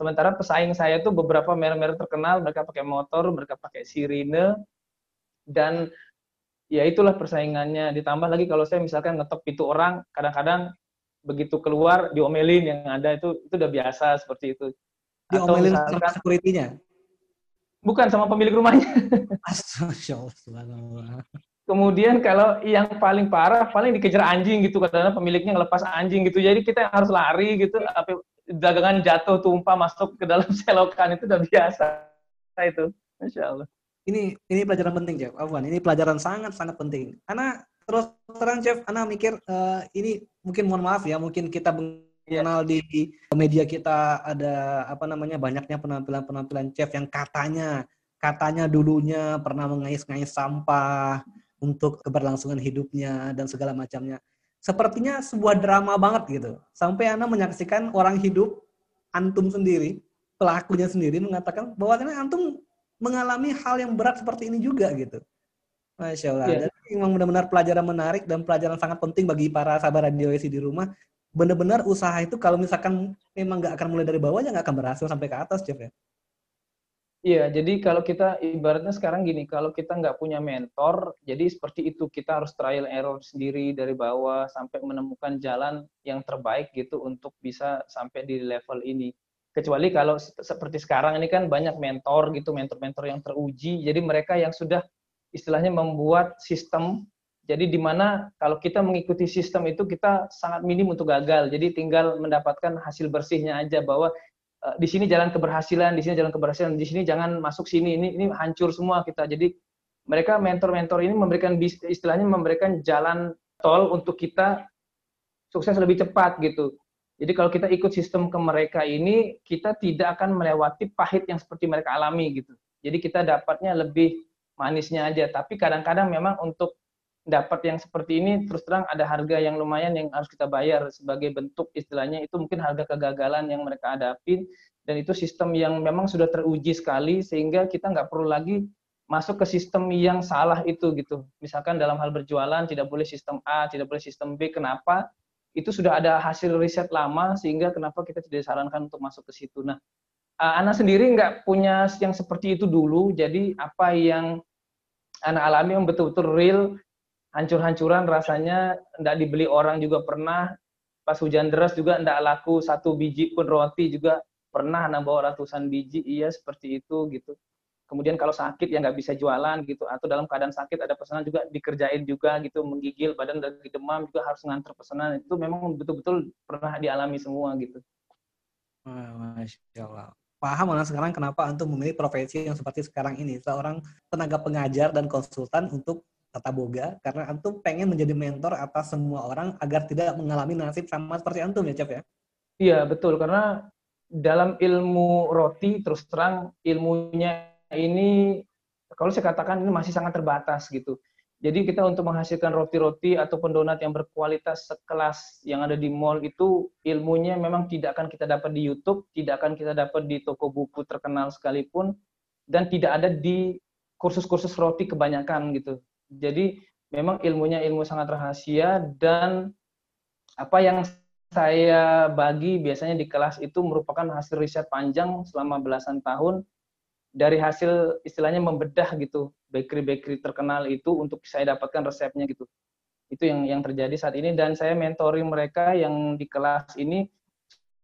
Sementara pesaing saya itu beberapa merek-merek terkenal, mereka pakai motor, mereka pakai sirine, dan ya itulah persaingannya. Ditambah lagi kalau saya misalkan ngetop pintu orang, kadang-kadang begitu keluar diomelin yang ada itu itu udah biasa seperti itu diomelin sama security-nya? Bukan sama pemilik rumahnya. <laughs> Kemudian kalau yang paling parah, paling dikejar anjing gitu karena pemiliknya ngelepas anjing gitu. Jadi kita harus lari gitu, dagangan jatuh tumpah masuk ke dalam <laughs> selokan itu udah biasa. Nah, itu, masya Allah. Ini ini pelajaran penting, Jeff. Afwan, ini pelajaran sangat sangat penting. Karena terus terang, Jeff, Ana mikir uh, ini mungkin mohon maaf ya, mungkin kita Iya. kenal di media kita ada apa namanya banyaknya penampilan-penampilan chef yang katanya katanya dulunya pernah mengais-ngais sampah untuk keberlangsungan hidupnya dan segala macamnya. Sepertinya sebuah drama banget gitu. Sampai Anda menyaksikan orang hidup antum sendiri, pelakunya sendiri mengatakan bahwa antum mengalami hal yang berat seperti ini juga gitu. Masya Allah. Yeah. Jadi memang benar-benar pelajaran menarik dan pelajaran sangat penting bagi para sahabat radio di rumah benar-benar usaha itu kalau misalkan memang nggak akan mulai dari bawah ya nggak akan berhasil sampai ke atas, Jeff ya. Iya, jadi kalau kita ibaratnya sekarang gini, kalau kita nggak punya mentor, jadi seperti itu kita harus trial error sendiri dari bawah sampai menemukan jalan yang terbaik gitu untuk bisa sampai di level ini. Kecuali kalau seperti sekarang ini kan banyak mentor gitu, mentor-mentor yang teruji, jadi mereka yang sudah istilahnya membuat sistem jadi di mana kalau kita mengikuti sistem itu kita sangat minim untuk gagal. Jadi tinggal mendapatkan hasil bersihnya aja bahwa uh, di sini jalan keberhasilan, di sini jalan keberhasilan, di sini jangan masuk sini. Ini ini hancur semua kita. Jadi mereka mentor-mentor ini memberikan istilahnya memberikan jalan tol untuk kita sukses lebih cepat gitu. Jadi kalau kita ikut sistem ke mereka ini, kita tidak akan melewati pahit yang seperti mereka alami gitu. Jadi kita dapatnya lebih manisnya aja. Tapi kadang-kadang memang untuk dapat yang seperti ini terus terang ada harga yang lumayan yang harus kita bayar sebagai bentuk istilahnya itu mungkin harga kegagalan yang mereka hadapi dan itu sistem yang memang sudah teruji sekali sehingga kita nggak perlu lagi masuk ke sistem yang salah itu gitu. Misalkan dalam hal berjualan tidak boleh sistem A tidak boleh sistem B kenapa? Itu sudah ada hasil riset lama sehingga kenapa kita tidak disarankan untuk masuk ke situ. Nah anak sendiri nggak punya yang seperti itu dulu jadi apa yang anak alami yang betul-betul real hancur-hancuran rasanya tidak dibeli orang juga pernah. Pas hujan deras juga tidak laku satu biji pun roti juga pernah anak bawa ratusan biji. Iya seperti itu gitu. Kemudian kalau sakit ya nggak bisa jualan gitu. Atau dalam keadaan sakit ada pesanan juga dikerjain juga gitu. Menggigil badan lagi demam juga harus ngantar pesanan. Itu memang betul-betul pernah dialami semua gitu. Masya Allah. Paham mana sekarang kenapa antum memilih profesi yang seperti sekarang ini? Seorang tenaga pengajar dan konsultan untuk tata boga karena antum pengen menjadi mentor atas semua orang agar tidak mengalami nasib sama seperti antum ya Cap ya? Iya betul karena dalam ilmu roti terus terang ilmunya ini kalau saya katakan ini masih sangat terbatas gitu. Jadi kita untuk menghasilkan roti-roti ataupun donat yang berkualitas sekelas yang ada di mall itu ilmunya memang tidak akan kita dapat di YouTube, tidak akan kita dapat di toko buku terkenal sekalipun, dan tidak ada di kursus-kursus roti kebanyakan gitu. Jadi memang ilmunya ilmu sangat rahasia dan apa yang saya bagi biasanya di kelas itu merupakan hasil riset panjang selama belasan tahun dari hasil istilahnya membedah gitu bakery-bakery terkenal itu untuk saya dapatkan resepnya gitu. Itu yang yang terjadi saat ini dan saya mentoring mereka yang di kelas ini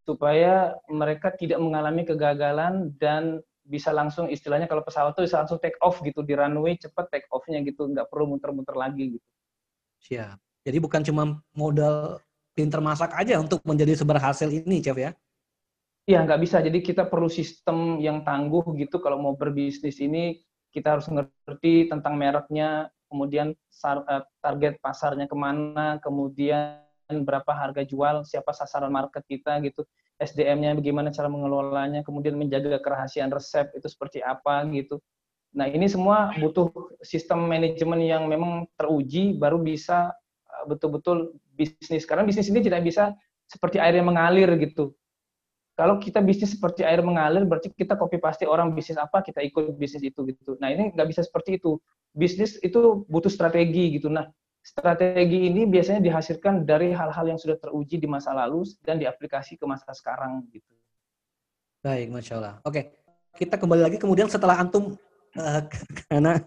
supaya mereka tidak mengalami kegagalan dan bisa langsung istilahnya kalau pesawat itu bisa langsung take off gitu di runway cepat take off-nya gitu nggak perlu muter-muter lagi gitu. Siap. Jadi bukan cuma modal pinter masak aja untuk menjadi seberhasil ini, Chef ya? Iya, nggak bisa. Jadi kita perlu sistem yang tangguh gitu kalau mau berbisnis ini kita harus ngerti tentang mereknya, kemudian eh, target pasarnya ke mana, kemudian berapa harga jual, siapa sasaran market kita gitu, SDM-nya bagaimana cara mengelolanya, kemudian menjaga kerahasiaan resep itu seperti apa gitu. Nah ini semua butuh sistem manajemen yang memang teruji baru bisa eh, betul-betul bisnis. Karena bisnis ini tidak bisa seperti air yang mengalir gitu kalau kita bisnis seperti air mengalir, berarti kita copy pasti orang bisnis apa, kita ikut bisnis itu gitu. Nah ini nggak bisa seperti itu. Bisnis itu butuh strategi gitu. Nah strategi ini biasanya dihasilkan dari hal-hal yang sudah teruji di masa lalu dan diaplikasi ke masa sekarang gitu. Baik, masya Allah. Oke, kita kembali lagi kemudian setelah antum uh, <laughs> karena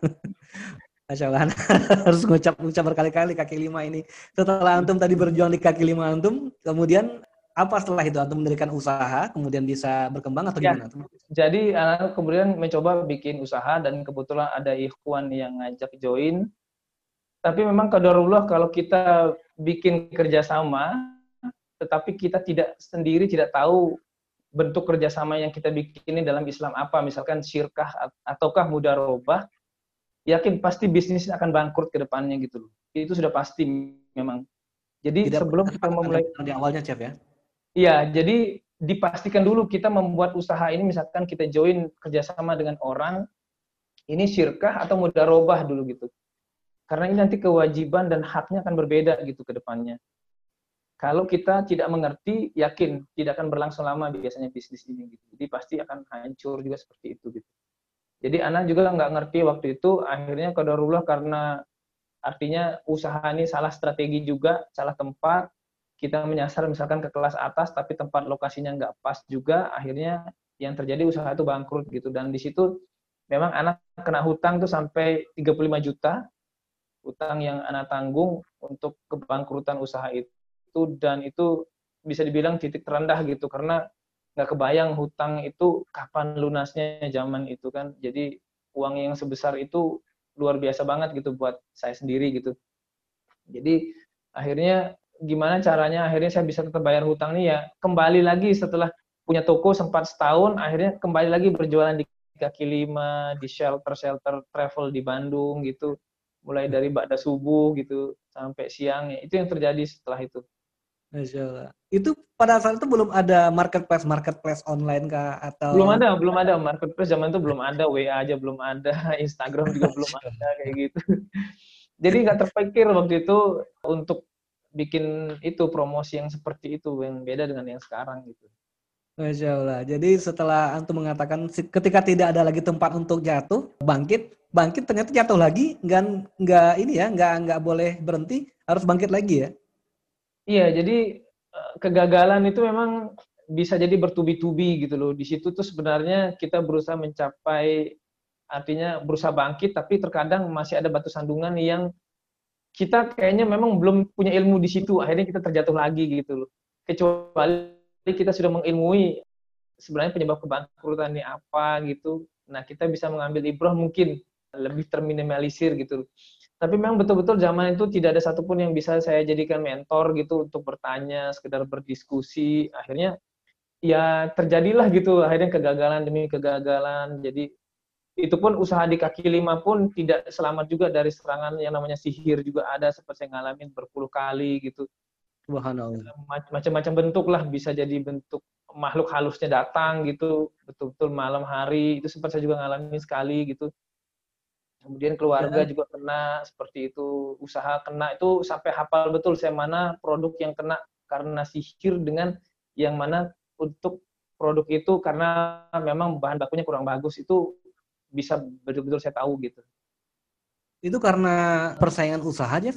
Masya Allah, <laughs> harus ngucap ngucap berkali-kali kaki lima ini. Setelah antum tadi berjuang di kaki lima antum, kemudian apa setelah itu atau mendirikan usaha kemudian bisa berkembang atau ya, gimana? Jadi anak kemudian mencoba bikin usaha dan kebetulan ada ikhwan yang ngajak join. Tapi memang kadarullah kalau kita bikin kerjasama, tetapi kita tidak sendiri tidak tahu bentuk kerjasama yang kita bikin ini dalam Islam apa, misalkan syirkah ataukah mudarobah, yakin pasti bisnis akan bangkrut ke depannya gitu loh. Itu sudah pasti memang. Jadi tidak sebelum kita memulai di awalnya Chef ya. Iya, jadi dipastikan dulu kita membuat usaha ini, misalkan kita join kerjasama dengan orang, ini syirkah atau mudarobah dulu gitu. Karena ini nanti kewajiban dan haknya akan berbeda gitu ke depannya. Kalau kita tidak mengerti, yakin tidak akan berlangsung lama biasanya bisnis ini gitu. Jadi pasti akan hancur juga seperti itu gitu. Jadi anak juga nggak ngerti waktu itu, akhirnya kadarullah karena artinya usaha ini salah strategi juga, salah tempat, kita menyasar misalkan ke kelas atas tapi tempat lokasinya nggak pas juga akhirnya yang terjadi usaha itu bangkrut gitu dan di situ memang anak kena hutang tuh sampai 35 juta hutang yang anak tanggung untuk kebangkrutan usaha itu dan itu bisa dibilang titik terendah gitu karena nggak kebayang hutang itu kapan lunasnya zaman itu kan. Jadi uang yang sebesar itu luar biasa banget gitu buat saya sendiri gitu. Jadi akhirnya gimana caranya? Akhirnya saya bisa tetap bayar hutang nih ya. Kembali lagi setelah punya toko sempat setahun akhirnya kembali lagi berjualan di kaki lima di shelter shelter travel di Bandung gitu mulai dari ba'da subuh gitu sampai siang ya itu yang terjadi setelah itu Masya Allah. Itu pada saat itu belum ada marketplace marketplace online kah atau belum ada belum ada marketplace zaman itu belum ada WA aja belum ada <laughs> Instagram juga belum ada kayak gitu jadi nggak terpikir waktu itu untuk bikin itu promosi yang seperti itu yang beda dengan yang sekarang gitu. Masya Allah. Jadi setelah antum mengatakan ketika tidak ada lagi tempat untuk jatuh, bangkit, bangkit ternyata jatuh lagi, nggak nggak ini ya, nggak nggak boleh berhenti, harus bangkit lagi ya. Iya, jadi eh, kegagalan itu memang bisa jadi bertubi-tubi gitu loh. Di situ tuh sebenarnya kita berusaha mencapai artinya berusaha bangkit, tapi terkadang masih ada batu sandungan yang kita kayaknya memang belum punya ilmu di situ akhirnya kita terjatuh lagi gitu loh kecuali kita sudah mengilmui sebenarnya penyebab kebangkrutan ini apa gitu nah kita bisa mengambil ibrah mungkin lebih terminimalisir gitu. Tapi memang betul-betul zaman itu tidak ada satupun yang bisa saya jadikan mentor gitu untuk bertanya sekedar berdiskusi. Akhirnya ya terjadilah gitu akhirnya kegagalan demi kegagalan. Jadi itu pun usaha di kaki lima pun tidak selamat juga dari serangan yang namanya sihir juga ada seperti yang ngalamin berpuluh kali gitu. Macam-macam bentuk lah bisa jadi bentuk makhluk halusnya datang gitu. Betul-betul malam hari itu sempat saya juga ngalamin sekali gitu. Kemudian keluarga ya. juga kena seperti itu, usaha kena itu sampai hafal betul saya mana produk yang kena karena sihir dengan yang mana untuk produk itu karena memang bahan bakunya kurang bagus itu bisa betul-betul saya tahu gitu. Itu karena persaingan usaha aja?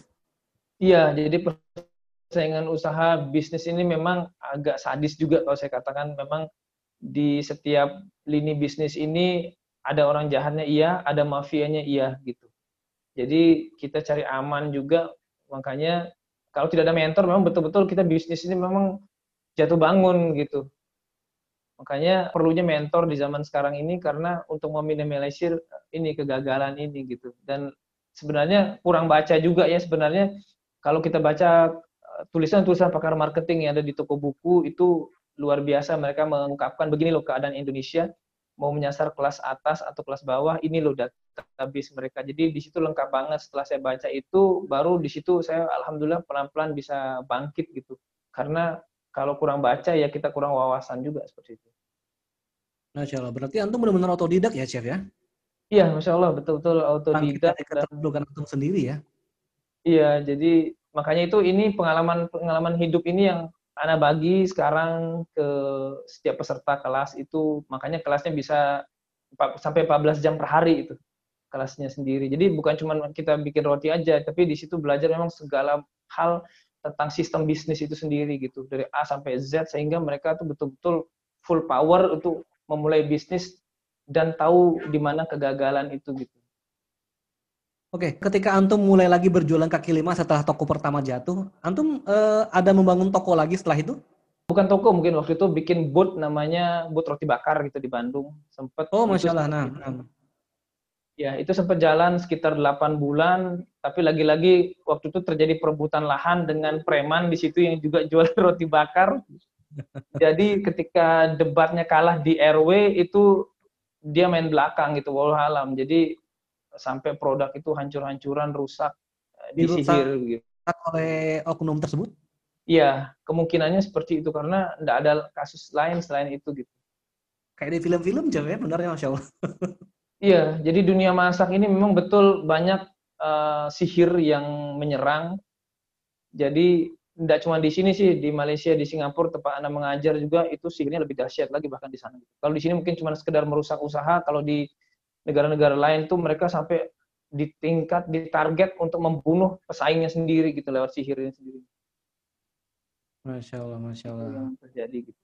Iya, jadi persaingan usaha bisnis ini memang agak sadis juga kalau saya katakan memang di setiap lini bisnis ini ada orang jahatnya iya, ada mafianya iya gitu. Jadi kita cari aman juga, makanya kalau tidak ada mentor memang betul-betul kita bisnis ini memang jatuh bangun gitu. Makanya perlunya mentor di zaman sekarang ini karena untuk meminimalisir ini kegagalan ini gitu. Dan sebenarnya kurang baca juga ya sebenarnya kalau kita baca eh, tulisan-tulisan pakar marketing yang ada di toko buku itu luar biasa mereka mengungkapkan begini loh keadaan Indonesia mau menyasar kelas atas atau kelas bawah ini loh database mereka jadi di situ lengkap banget setelah saya baca itu baru di situ saya alhamdulillah pelan-pelan bisa bangkit gitu karena kalau kurang baca ya kita kurang wawasan juga seperti itu. Masya Allah, berarti antum benar-benar otodidak ya chef ya? Iya, masya Allah betul-betul otodidak. Keterdudukan antum sendiri ya? Iya, jadi makanya itu ini pengalaman pengalaman hidup ini yang Ana bagi sekarang ke setiap peserta kelas itu makanya kelasnya bisa sampai 14 jam per hari itu kelasnya sendiri. Jadi bukan cuma kita bikin roti aja, tapi di situ belajar memang segala hal tentang sistem bisnis itu sendiri gitu dari A sampai Z sehingga mereka tuh betul-betul full power untuk memulai bisnis dan tahu di mana kegagalan itu gitu. Oke, ketika antum mulai lagi berjualan kaki lima setelah toko pertama jatuh, antum uh, ada membangun toko lagi setelah itu? Bukan toko, mungkin waktu itu bikin booth namanya booth roti bakar gitu di Bandung. Sempet. Oh, masya Allah. Nah, nah. Ya, itu sempat jalan sekitar 8 bulan, tapi lagi-lagi waktu itu terjadi perebutan lahan dengan preman di situ yang juga <laughs> jual roti bakar. Jadi ketika debatnya kalah di RW itu dia main belakang gitu, wallahualam. Jadi sampai produk itu hancur-hancuran, rusak, eh, disihir gitu. oleh oknum tersebut? Iya, kemungkinannya seperti itu karena tidak ada kasus lain selain itu gitu. Kayak di film-film jauh ya, benarnya Masya Allah. <laughs> iya, jadi dunia masak ini memang betul banyak uh, sihir yang menyerang. Jadi tidak cuma di sini sih, di Malaysia, di Singapura, tempat Anda mengajar juga, itu sihirnya lebih dahsyat lagi bahkan di sana. Kalau di sini mungkin cuma sekedar merusak usaha, kalau di negara-negara lain tuh mereka sampai di tingkat di target untuk membunuh pesaingnya sendiri gitu lewat sihirnya sendiri. Masya Allah, masya Allah. Yang terjadi gitu.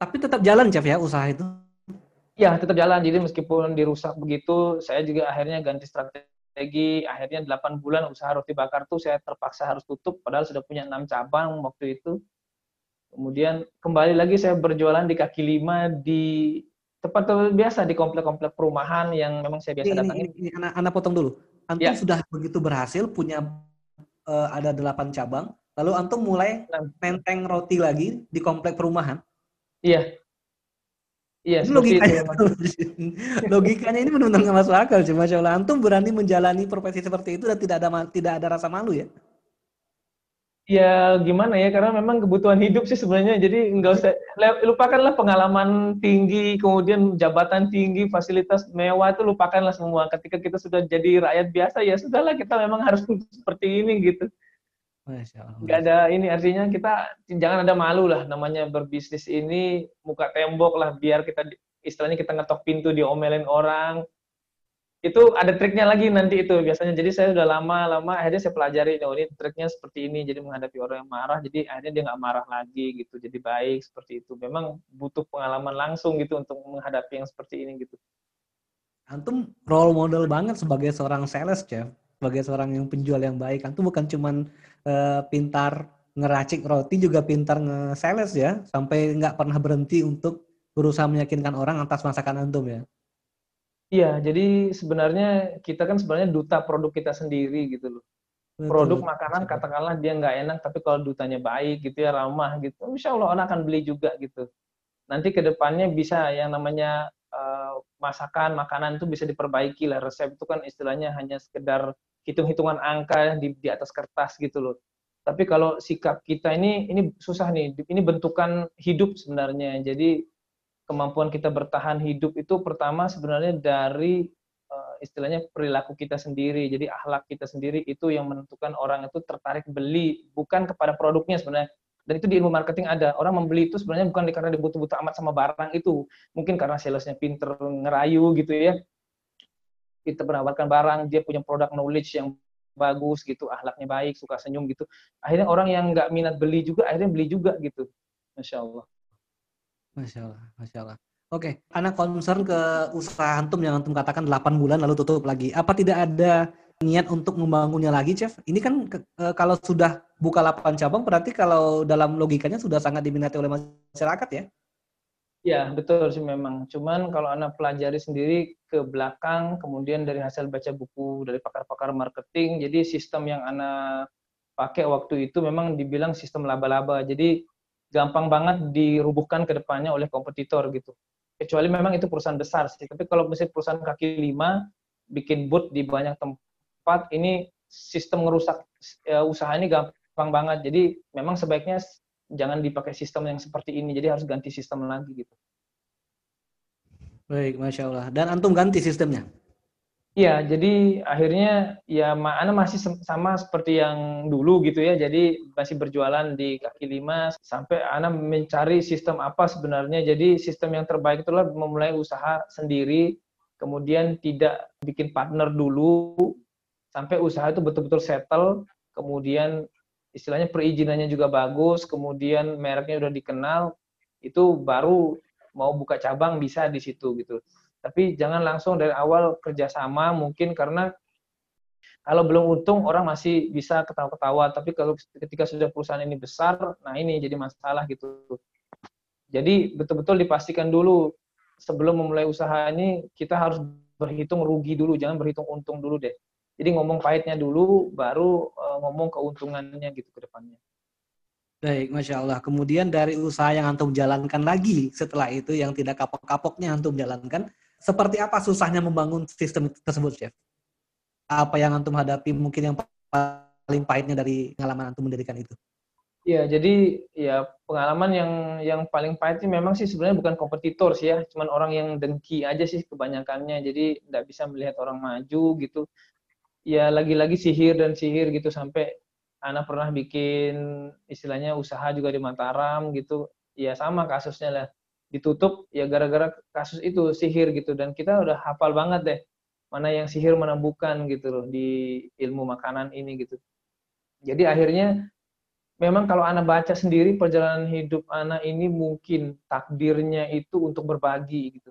Tapi tetap jalan, Chef ya, usaha itu? Ya, tetap jalan. Jadi meskipun dirusak begitu, saya juga akhirnya ganti strategi. Akhirnya 8 bulan usaha roti bakar tuh saya terpaksa harus tutup, padahal sudah punya enam cabang waktu itu. Kemudian kembali lagi saya berjualan di kaki lima di tempat biasa di komplek-komplek perumahan yang memang saya biasa datangi. Ini, ini, ini anak, anak potong dulu. Antum ya. sudah begitu berhasil punya uh, ada delapan cabang, lalu antum mulai menteng roti lagi di komplek perumahan. Iya. Iya, logikanya, itu, <laughs> logikanya ini benar-benar nggak masuk akal sih, masya Allah. Antum berani menjalani profesi seperti itu dan tidak ada tidak ada rasa malu ya? Ya gimana ya karena memang kebutuhan hidup sih sebenarnya. Jadi nggak usah lupakanlah pengalaman tinggi kemudian jabatan tinggi fasilitas mewah itu lupakanlah semua. Ketika kita sudah jadi rakyat biasa ya sudahlah kita memang harus <laughs> seperti ini gitu. Nggak ada ini artinya kita jangan ada malu lah namanya berbisnis ini muka tembok lah biar kita istilahnya kita ngetok pintu diomelin orang itu ada triknya lagi nanti itu biasanya. Jadi saya sudah lama-lama akhirnya saya pelajari oh ini triknya seperti ini. Jadi menghadapi orang yang marah jadi akhirnya dia nggak marah lagi gitu. Jadi baik seperti itu. Memang butuh pengalaman langsung gitu untuk menghadapi yang seperti ini gitu. Antum role model banget sebagai seorang sales chef. Sebagai seorang yang penjual yang baik. Antum bukan cuman uh, pintar ngeracik roti juga pintar nge-sales ya. Sampai nggak pernah berhenti untuk berusaha meyakinkan orang atas masakan antum ya Iya, jadi sebenarnya kita kan sebenarnya duta produk kita sendiri gitu loh. Produk makanan katakanlah dia nggak enak, tapi kalau dutanya baik gitu ya ramah gitu, insya Allah orang akan beli juga gitu. Nanti ke depannya bisa yang namanya uh, masakan, makanan itu bisa diperbaiki lah. Resep itu kan istilahnya hanya sekedar hitung-hitungan angka di, di atas kertas gitu loh. Tapi kalau sikap kita ini ini susah nih, ini bentukan hidup sebenarnya. Jadi kemampuan kita bertahan hidup itu pertama sebenarnya dari uh, istilahnya perilaku kita sendiri. Jadi akhlak kita sendiri itu yang menentukan orang itu tertarik beli, bukan kepada produknya sebenarnya. Dan itu di ilmu marketing ada. Orang membeli itu sebenarnya bukan karena dia butuh-butuh amat sama barang itu. Mungkin karena salesnya pinter ngerayu gitu ya. Kita menawarkan barang, dia punya produk knowledge yang bagus gitu, akhlaknya baik, suka senyum gitu. Akhirnya orang yang nggak minat beli juga, akhirnya beli juga gitu. Masya Allah. Masya Allah, Masya Allah. Oke, anak concern ke usaha antum yang antum katakan 8 bulan lalu tutup lagi. Apa tidak ada niat untuk membangunnya lagi, Chef? Ini kan e, kalau sudah buka 8 cabang berarti kalau dalam logikanya sudah sangat diminati oleh masyarakat ya? Ya, betul sih memang. Cuman kalau anak pelajari sendiri ke belakang, kemudian dari hasil baca buku dari pakar-pakar marketing, jadi sistem yang anak pakai waktu itu memang dibilang sistem laba-laba. Jadi gampang banget dirubuhkan ke depannya oleh kompetitor gitu kecuali memang itu perusahaan besar sih. Tapi kalau misalnya perusahaan kaki lima bikin booth di banyak tempat, ini sistem ngerusak ya, usaha ini gampang banget. Jadi memang sebaiknya jangan dipakai sistem yang seperti ini. Jadi harus ganti sistem lagi gitu. Baik, masya Allah. Dan antum ganti sistemnya? Iya, jadi akhirnya ya Ana masih sama seperti yang dulu gitu ya. Jadi masih berjualan di kaki lima sampai Ana mencari sistem apa sebenarnya. Jadi sistem yang terbaik itulah memulai usaha sendiri, kemudian tidak bikin partner dulu sampai usaha itu betul-betul settle, kemudian istilahnya perizinannya juga bagus, kemudian mereknya udah dikenal, itu baru mau buka cabang bisa di situ gitu. Tapi jangan langsung dari awal kerjasama mungkin karena kalau belum untung orang masih bisa ketawa-ketawa. Tapi kalau ketika sudah perusahaan ini besar, nah ini jadi masalah gitu. Jadi betul-betul dipastikan dulu sebelum memulai usaha ini kita harus berhitung rugi dulu, jangan berhitung untung dulu deh. Jadi ngomong pahitnya dulu, baru uh, ngomong keuntungannya gitu ke depannya. Baik, Masya Allah. Kemudian dari usaha yang Antum jalankan lagi setelah itu yang tidak kapok-kapoknya Antum jalankan, seperti apa susahnya membangun sistem tersebut, Chef? Apa yang antum hadapi mungkin yang paling pahitnya dari pengalaman antum mendirikan itu? Ya, jadi ya pengalaman yang yang paling pahit sih memang sih sebenarnya bukan kompetitor sih ya, cuman orang yang dengki aja sih kebanyakannya. Jadi nggak bisa melihat orang maju gitu. Ya lagi-lagi sihir dan sihir gitu sampai anak pernah bikin istilahnya usaha juga di Mataram gitu. Ya sama kasusnya lah ditutup ya gara-gara kasus itu sihir gitu dan kita udah hafal banget deh mana yang sihir mana bukan gitu loh di ilmu makanan ini gitu. Jadi akhirnya memang kalau anak baca sendiri perjalanan hidup anak ini mungkin takdirnya itu untuk berbagi gitu.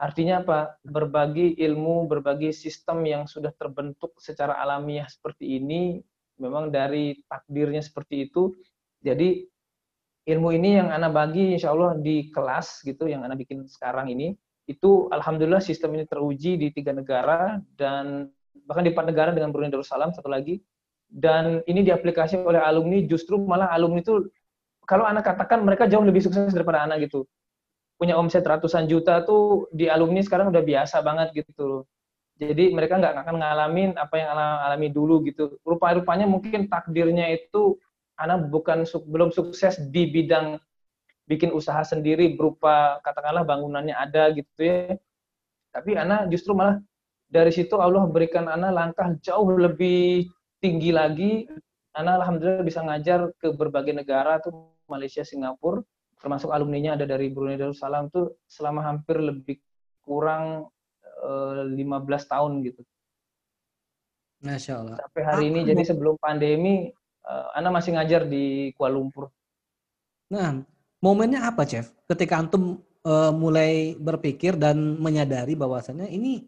Artinya apa? Berbagi ilmu, berbagi sistem yang sudah terbentuk secara alamiah seperti ini memang dari takdirnya seperti itu. Jadi ilmu ini yang Anda bagi insya Allah di kelas gitu yang Anda bikin sekarang ini. Itu alhamdulillah sistem ini teruji di tiga negara dan bahkan di empat negara dengan Brunei Darussalam satu lagi. Dan ini diaplikasi oleh alumni justru malah alumni itu kalau anak katakan mereka jauh lebih sukses daripada anak gitu. Punya omset ratusan juta tuh di alumni sekarang udah biasa banget gitu. Jadi mereka nggak akan ngalamin apa yang alami dulu gitu. Rupa-rupanya mungkin takdirnya itu Ana bukan belum sukses di bidang bikin usaha sendiri berupa katakanlah bangunannya ada gitu ya. Tapi Ana justru malah dari situ Allah berikan Ana langkah jauh lebih tinggi lagi. Ana alhamdulillah bisa ngajar ke berbagai negara tuh Malaysia, Singapura, termasuk alumninya ada dari Brunei Darussalam tuh selama hampir lebih kurang eh, 15 tahun gitu. Masya Allah. Sampai hari ini, jadi sebelum pandemi, uh, Anda masih ngajar di Kuala Lumpur. Nah, momennya apa, Chef? Ketika antum uh, mulai berpikir dan menyadari bahwasannya ini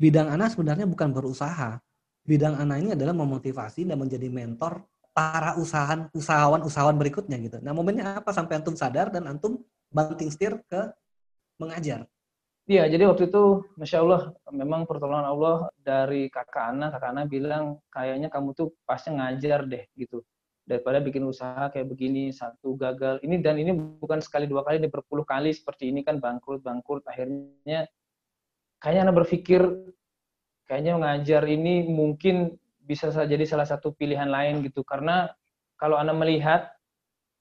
bidang Anda sebenarnya bukan berusaha. Bidang Anda ini adalah memotivasi dan menjadi mentor para usahawan usahawan usahawan berikutnya gitu. Nah, momennya apa sampai antum sadar dan antum banting setir ke mengajar? Iya, jadi waktu itu, masya Allah, memang pertolongan Allah dari kakak Ana, kakak Ana bilang kayaknya kamu tuh pasti ngajar deh gitu, daripada bikin usaha kayak begini satu gagal. Ini dan ini bukan sekali dua kali, ini berpuluh kali seperti ini kan bangkrut bangkrut. Akhirnya kayaknya Ana berpikir kayaknya mengajar ini mungkin bisa jadi salah satu pilihan lain gitu, karena kalau Anda melihat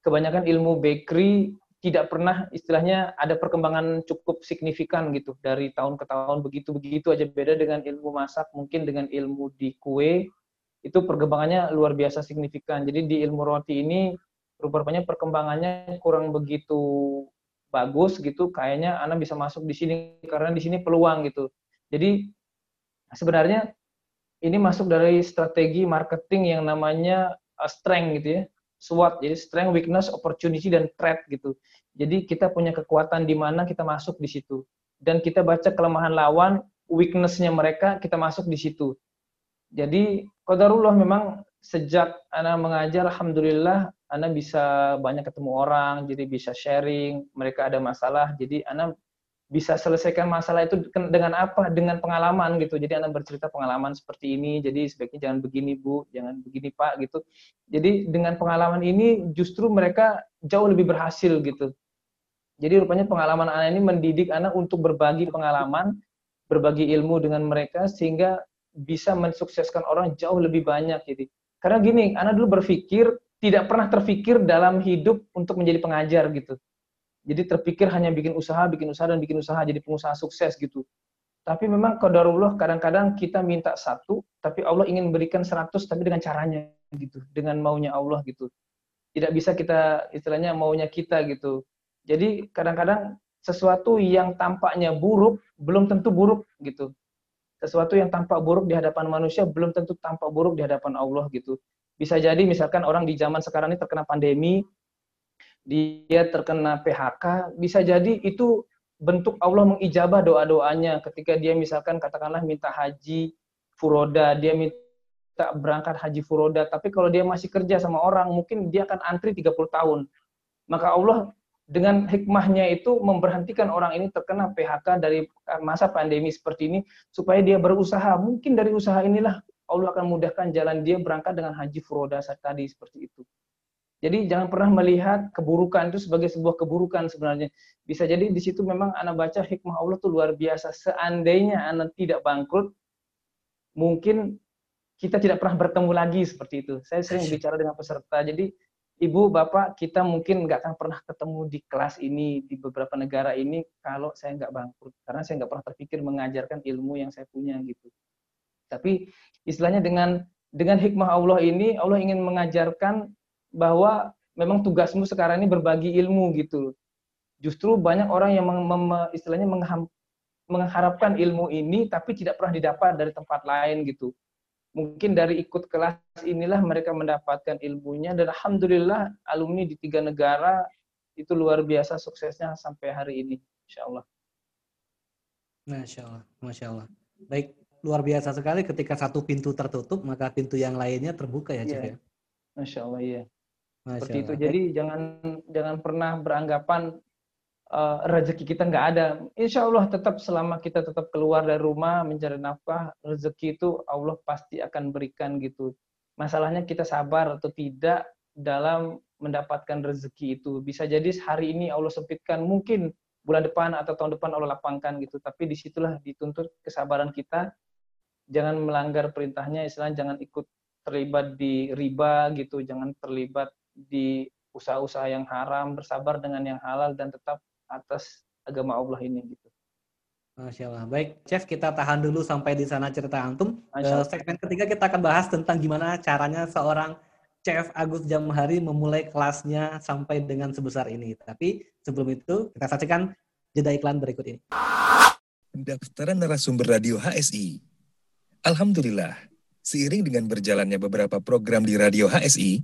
kebanyakan ilmu bakery tidak pernah istilahnya ada perkembangan cukup signifikan gitu. Dari tahun ke tahun begitu begitu aja beda dengan ilmu masak mungkin dengan ilmu di kue itu perkembangannya luar biasa signifikan. Jadi di ilmu roti ini rupanya perkembangannya kurang begitu bagus gitu. Kayaknya anak bisa masuk di sini karena di sini peluang gitu. Jadi sebenarnya ini masuk dari strategi marketing yang namanya uh, strength gitu ya SWOT, jadi strength, weakness, opportunity, dan threat gitu. Jadi kita punya kekuatan di mana kita masuk di situ. Dan kita baca kelemahan lawan, weakness-nya mereka, kita masuk di situ. Jadi, Qadarullah memang sejak Ana mengajar, Alhamdulillah, Ana bisa banyak ketemu orang, jadi bisa sharing, mereka ada masalah, jadi Ana bisa selesaikan masalah itu dengan apa? Dengan pengalaman gitu. Jadi anak bercerita pengalaman seperti ini. Jadi sebaiknya jangan begini bu, jangan begini pak gitu. Jadi dengan pengalaman ini justru mereka jauh lebih berhasil gitu. Jadi rupanya pengalaman anak ini mendidik anak untuk berbagi pengalaman, berbagi ilmu dengan mereka sehingga bisa mensukseskan orang jauh lebih banyak. Jadi karena gini, anak dulu berpikir tidak pernah terpikir dalam hidup untuk menjadi pengajar gitu jadi terpikir hanya bikin usaha, bikin usaha, dan bikin usaha, jadi pengusaha sukses gitu. Tapi memang kodarullah kadang-kadang kita minta satu, tapi Allah ingin berikan seratus, tapi dengan caranya gitu, dengan maunya Allah gitu. Tidak bisa kita istilahnya maunya kita gitu. Jadi kadang-kadang sesuatu yang tampaknya buruk belum tentu buruk gitu. Sesuatu yang tampak buruk di hadapan manusia belum tentu tampak buruk di hadapan Allah gitu. Bisa jadi misalkan orang di zaman sekarang ini terkena pandemi, dia terkena PHK, bisa jadi itu bentuk Allah mengijabah doa-doanya ketika dia misalkan katakanlah minta haji furoda, dia minta berangkat haji furoda, tapi kalau dia masih kerja sama orang, mungkin dia akan antri 30 tahun. Maka Allah dengan hikmahnya itu memberhentikan orang ini terkena PHK dari masa pandemi seperti ini supaya dia berusaha. Mungkin dari usaha inilah Allah akan mudahkan jalan dia berangkat dengan haji furoda tadi seperti itu. Jadi jangan pernah melihat keburukan itu sebagai sebuah keburukan sebenarnya. Bisa jadi di situ memang anak baca hikmah Allah itu luar biasa. Seandainya anak tidak bangkrut, mungkin kita tidak pernah bertemu lagi seperti itu. Saya sering bicara dengan peserta. Jadi ibu, bapak, kita mungkin nggak akan pernah ketemu di kelas ini di beberapa negara ini kalau saya nggak bangkrut. Karena saya nggak pernah terpikir mengajarkan ilmu yang saya punya gitu. Tapi istilahnya dengan dengan hikmah Allah ini, Allah ingin mengajarkan bahwa memang tugasmu sekarang ini berbagi ilmu gitu. Justru banyak orang yang meng, mem, istilahnya mengham, mengharapkan ilmu ini tapi tidak pernah didapat dari tempat lain gitu. Mungkin dari ikut kelas inilah mereka mendapatkan ilmunya dan alhamdulillah alumni di tiga negara itu luar biasa suksesnya sampai hari ini, insya Allah. Masya Allah, Masya Allah. Baik, luar biasa sekali ketika satu pintu tertutup maka pintu yang lainnya terbuka ya, Cik yeah. ya. Masya Allah, iya. Masya seperti itu. Allah. Jadi jangan jangan pernah beranggapan uh, rezeki kita nggak ada. Insya Allah tetap selama kita tetap keluar dari rumah mencari nafkah, rezeki itu Allah pasti akan berikan gitu. Masalahnya kita sabar atau tidak dalam mendapatkan rezeki itu. Bisa jadi hari ini Allah sempitkan, mungkin bulan depan atau tahun depan Allah lapangkan gitu. Tapi di situlah dituntut kesabaran kita. Jangan melanggar perintahnya, istilahnya jangan ikut terlibat di riba gitu, jangan terlibat di usaha-usaha yang haram, bersabar dengan yang halal dan tetap atas agama Allah ini gitu. Masya Allah. Baik, Chef kita tahan dulu sampai di sana cerita antum. Uh, segmen ketiga kita akan bahas tentang gimana caranya seorang Chef Agus Jamhari memulai kelasnya sampai dengan sebesar ini. Tapi sebelum itu kita saksikan jeda iklan berikut ini. Pendaftaran narasumber radio HSI. Alhamdulillah, seiring dengan berjalannya beberapa program di radio HSI,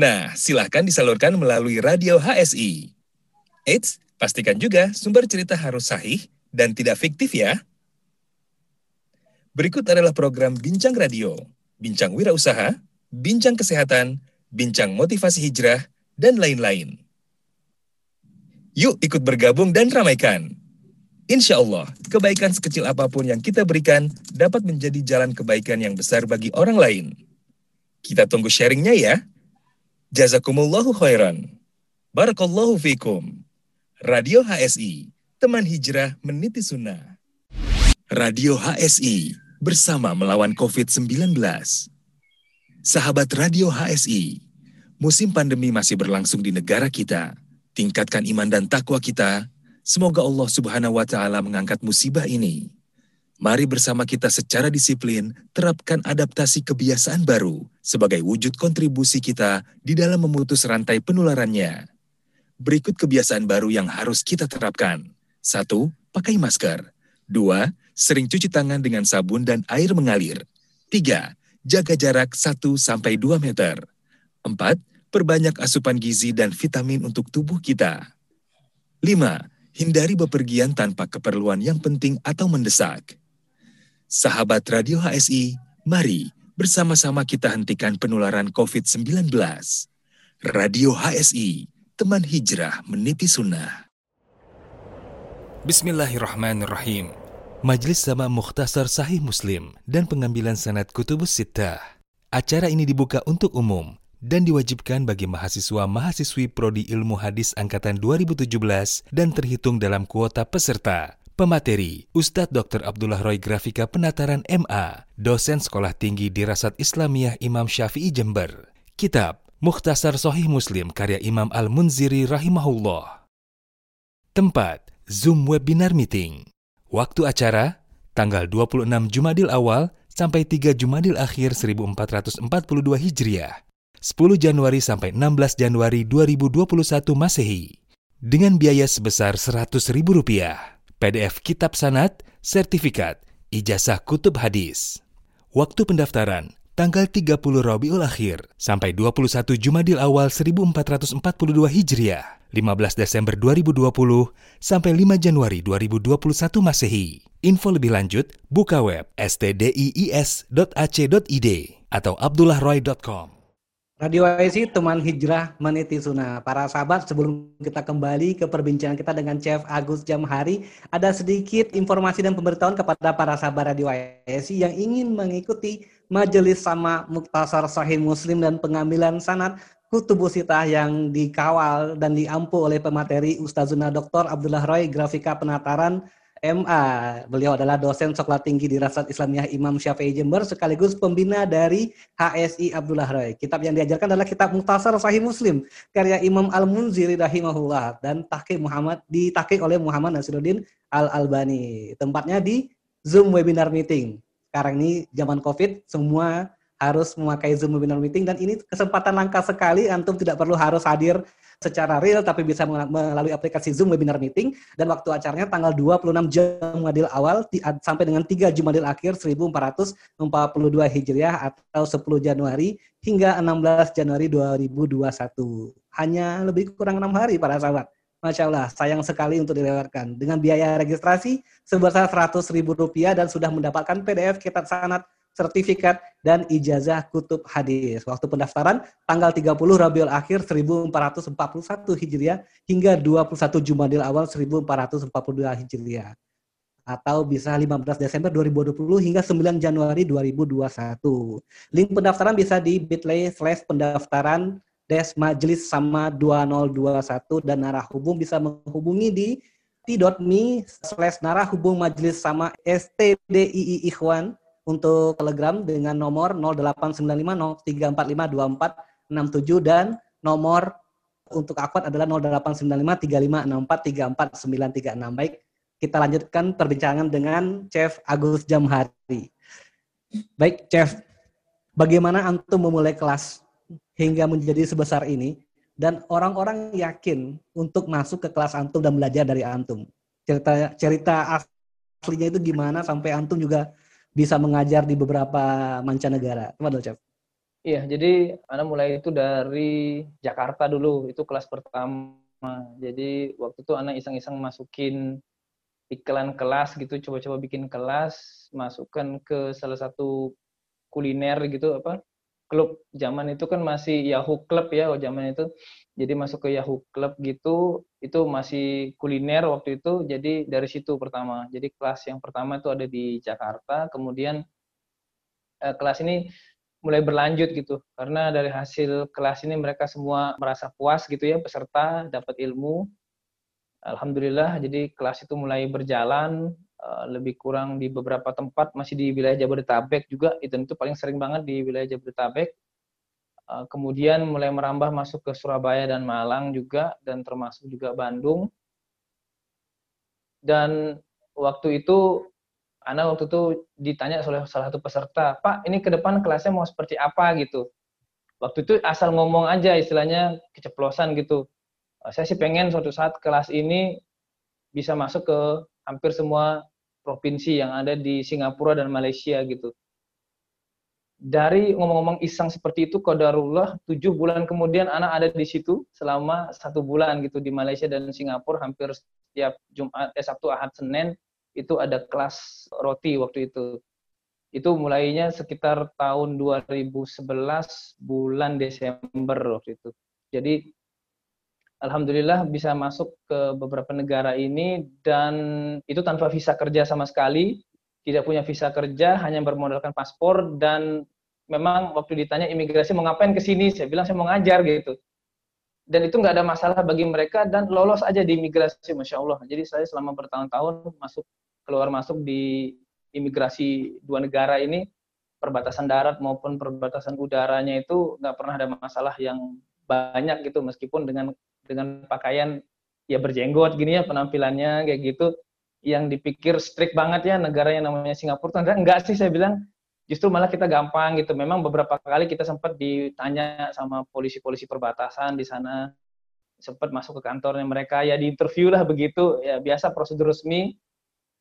Nah, silahkan disalurkan melalui radio HSI. Eits, pastikan juga sumber cerita harus sahih dan tidak fiktif ya. Berikut adalah program Bincang Radio, Bincang Wirausaha, Bincang Kesehatan, Bincang Motivasi Hijrah, dan lain-lain. Yuk ikut bergabung dan ramaikan. Insya Allah, kebaikan sekecil apa pun yang kita berikan dapat menjadi jalan kebaikan yang besar bagi orang lain. Kita tunggu sharingnya ya. Jazakumullahu khairan. Barakallahu fikum. Radio HSI, teman hijrah meniti sunnah. Radio HSI, bersama melawan COVID-19. Sahabat Radio HSI, musim pandemi masih berlangsung di negara kita. tingkatkan iman dan takwa kita. Semoga Allah Subhanahu wa taala mengangkat musibah ini. Mari bersama kita secara disiplin terapkan adaptasi kebiasaan baru sebagai wujud kontribusi kita di dalam memutus rantai penularannya. Berikut kebiasaan baru yang harus kita terapkan. Satu, pakai masker. Dua, sering cuci tangan dengan sabun dan air mengalir. Tiga, jaga jarak 1-2 meter. Empat, perbanyak asupan gizi dan vitamin untuk tubuh kita. Lima, hindari bepergian tanpa keperluan yang penting atau mendesak. Sahabat Radio HSI, mari bersama-sama kita hentikan penularan COVID-19. Radio HSI, teman hijrah meniti sunnah. Bismillahirrahmanirrahim. Majelis Sama Mukhtasar Sahih Muslim dan pengambilan sanad Kutubus Sittah. Acara ini dibuka untuk umum dan diwajibkan bagi mahasiswa-mahasiswi Prodi Ilmu Hadis Angkatan 2017 dan terhitung dalam kuota peserta. Pemateri, Ustadz Dr. Abdullah Roy Grafika Penataran MA, dosen Sekolah Tinggi Dirasat Islamiyah Imam Syafi'i Jember. Kitab, Mukhtasar Sohih Muslim karya Imam Al-Munziri rahimahullah. Tempat, Zoom Webinar Meeting. Waktu acara, tanggal 26 Jumadil Awal sampai 3 Jumadil Akhir 1442 Hijriah. 10 Januari sampai 16 Januari 2021 Masehi. Dengan biaya sebesar Rp100.000. PDF Kitab Sanat, Sertifikat, Ijazah Kutub Hadis. Waktu pendaftaran, tanggal 30 Rabiul Akhir sampai 21 Jumadil Awal 1442 Hijriah, 15 Desember 2020 sampai 5 Januari 2021 Masehi. Info lebih lanjut buka web stdiis.ac.id atau abdullahroy.com. Radio IC teman hijrah meniti sunnah. Para sahabat, sebelum kita kembali ke perbincangan kita dengan Chef Agus Jamhari, ada sedikit informasi dan pemberitahuan kepada para sahabat Radio IC yang ingin mengikuti majelis sama Muktasar Sahih Muslim dan pengambilan sanat Kutubusitah yang dikawal dan diampu oleh pemateri Ustazuna Dr. Abdullah Roy Grafika Penataran MA. Beliau adalah dosen sekolah tinggi di Rasat Islamiyah Imam Syafi'i Jember sekaligus pembina dari HSI Abdullah Roy. Kitab yang diajarkan adalah kitab Muhtasar Sahih Muslim karya Imam Al-Munziri rahimahullah dan tahqiq Muhammad ditahqiq oleh Muhammad Nasiruddin Al-Albani. Tempatnya di Zoom webinar meeting. Sekarang ini zaman Covid semua harus memakai Zoom webinar meeting dan ini kesempatan langka sekali antum tidak perlu harus hadir secara real tapi bisa melalui aplikasi Zoom webinar meeting dan waktu acaranya tanggal 26 Jumadil awal sampai dengan 3 Jumadil akhir 1442 Hijriah atau 10 Januari hingga 16 Januari 2021. Hanya lebih kurang enam hari para sahabat. Masya Allah, sayang sekali untuk dilewatkan. Dengan biaya registrasi sebesar 100 ribu rupiah dan sudah mendapatkan PDF kitab sanat sertifikat, dan ijazah kutub hadis. Waktu pendaftaran tanggal 30 Rabiul Akhir 1441 Hijriah hingga 21 Jumadil Awal 1442 Hijriah. Atau bisa 15 Desember 2020 hingga 9 Januari 2021. Link pendaftaran bisa di bit.ly slash pendaftaran des majelis sama 2021 dan narah hubung bisa menghubungi di t.me slash narah hubung majelis sama stdii ikhwan untuk Telegram dengan nomor 089503452467 dan nomor untuk akun adalah 089535643496. Baik, kita lanjutkan perbincangan dengan Chef Agus Jamhari. Baik, Chef, bagaimana antum memulai kelas hingga menjadi sebesar ini dan orang-orang yakin untuk masuk ke kelas antum dan belajar dari antum? Cerita cerita aslinya itu gimana sampai antum juga bisa mengajar di beberapa mancanegara. Gimana, Chef? Iya, jadi Ana mulai itu dari Jakarta dulu, itu kelas pertama. Jadi waktu itu Ana iseng-iseng masukin iklan kelas gitu, coba-coba bikin kelas, masukkan ke salah satu kuliner gitu apa klub zaman itu kan masih Yahoo Club ya, zaman itu jadi masuk ke Yahoo Club gitu itu masih kuliner waktu itu jadi dari situ pertama. Jadi kelas yang pertama itu ada di Jakarta kemudian eh, kelas ini mulai berlanjut gitu. Karena dari hasil kelas ini mereka semua merasa puas gitu ya peserta dapat ilmu. Alhamdulillah jadi kelas itu mulai berjalan eh, lebih kurang di beberapa tempat masih di wilayah Jabodetabek juga. Itu itu paling sering banget di wilayah Jabodetabek kemudian mulai merambah masuk ke Surabaya dan Malang juga, dan termasuk juga Bandung. Dan waktu itu, Ana waktu itu ditanya oleh salah satu peserta, Pak, ini ke depan kelasnya mau seperti apa gitu. Waktu itu asal ngomong aja, istilahnya keceplosan gitu. Uh, saya sih pengen suatu saat kelas ini bisa masuk ke hampir semua provinsi yang ada di Singapura dan Malaysia gitu dari ngomong-ngomong iseng seperti itu kodarullah tujuh bulan kemudian anak ada di situ selama satu bulan gitu di Malaysia dan Singapura hampir setiap Jumat eh, Sabtu Ahad Senin itu ada kelas roti waktu itu. Itu mulainya sekitar tahun 2011 bulan Desember waktu itu. Jadi Alhamdulillah bisa masuk ke beberapa negara ini dan itu tanpa visa kerja sama sekali tidak punya visa kerja, hanya bermodalkan paspor dan memang waktu ditanya imigrasi mau ngapain ke sini, saya bilang saya mau ngajar gitu. Dan itu nggak ada masalah bagi mereka dan lolos aja di imigrasi, masya Allah. Jadi saya selama bertahun-tahun masuk keluar masuk di imigrasi dua negara ini perbatasan darat maupun perbatasan udaranya itu nggak pernah ada masalah yang banyak gitu meskipun dengan dengan pakaian ya berjenggot gini ya penampilannya kayak gitu yang dipikir strict banget ya negara yang namanya Singapura enggak, enggak sih saya bilang justru malah kita gampang gitu. Memang beberapa kali kita sempat ditanya sama polisi-polisi perbatasan di sana sempat masuk ke kantornya mereka ya di interview lah begitu ya biasa prosedur resmi.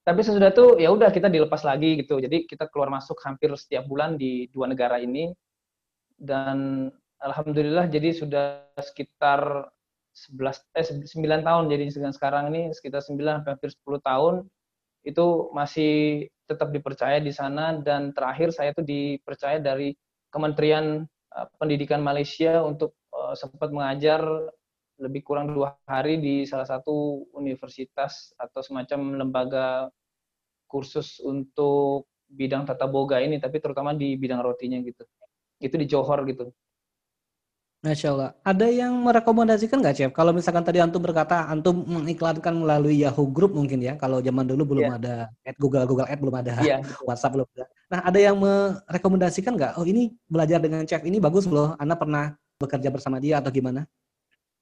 Tapi sesudah itu ya udah kita dilepas lagi gitu. Jadi kita keluar masuk hampir setiap bulan di dua negara ini. Dan alhamdulillah jadi sudah sekitar 11 eh 9 tahun. Jadi sekarang ini sekitar 9 hampir 10 tahun itu masih tetap dipercaya di sana. Dan terakhir saya itu dipercaya dari Kementerian uh, Pendidikan Malaysia untuk uh, sempat mengajar lebih kurang dua hari di salah satu universitas atau semacam lembaga kursus untuk bidang tata boga ini tapi terutama di bidang rotinya gitu. Itu di Johor gitu Masya Allah. Ada yang merekomendasikan nggak, Chef? Kalau misalkan tadi Antum berkata Antum mengiklankan melalui Yahoo Group mungkin ya. Kalau zaman dulu belum yeah. ada ad Google, Google Ad belum ada, <laughs> yeah. WhatsApp belum ada. Nah, ada yang merekomendasikan nggak? Oh ini belajar dengan Chef ini bagus loh. Anda pernah bekerja bersama dia atau gimana?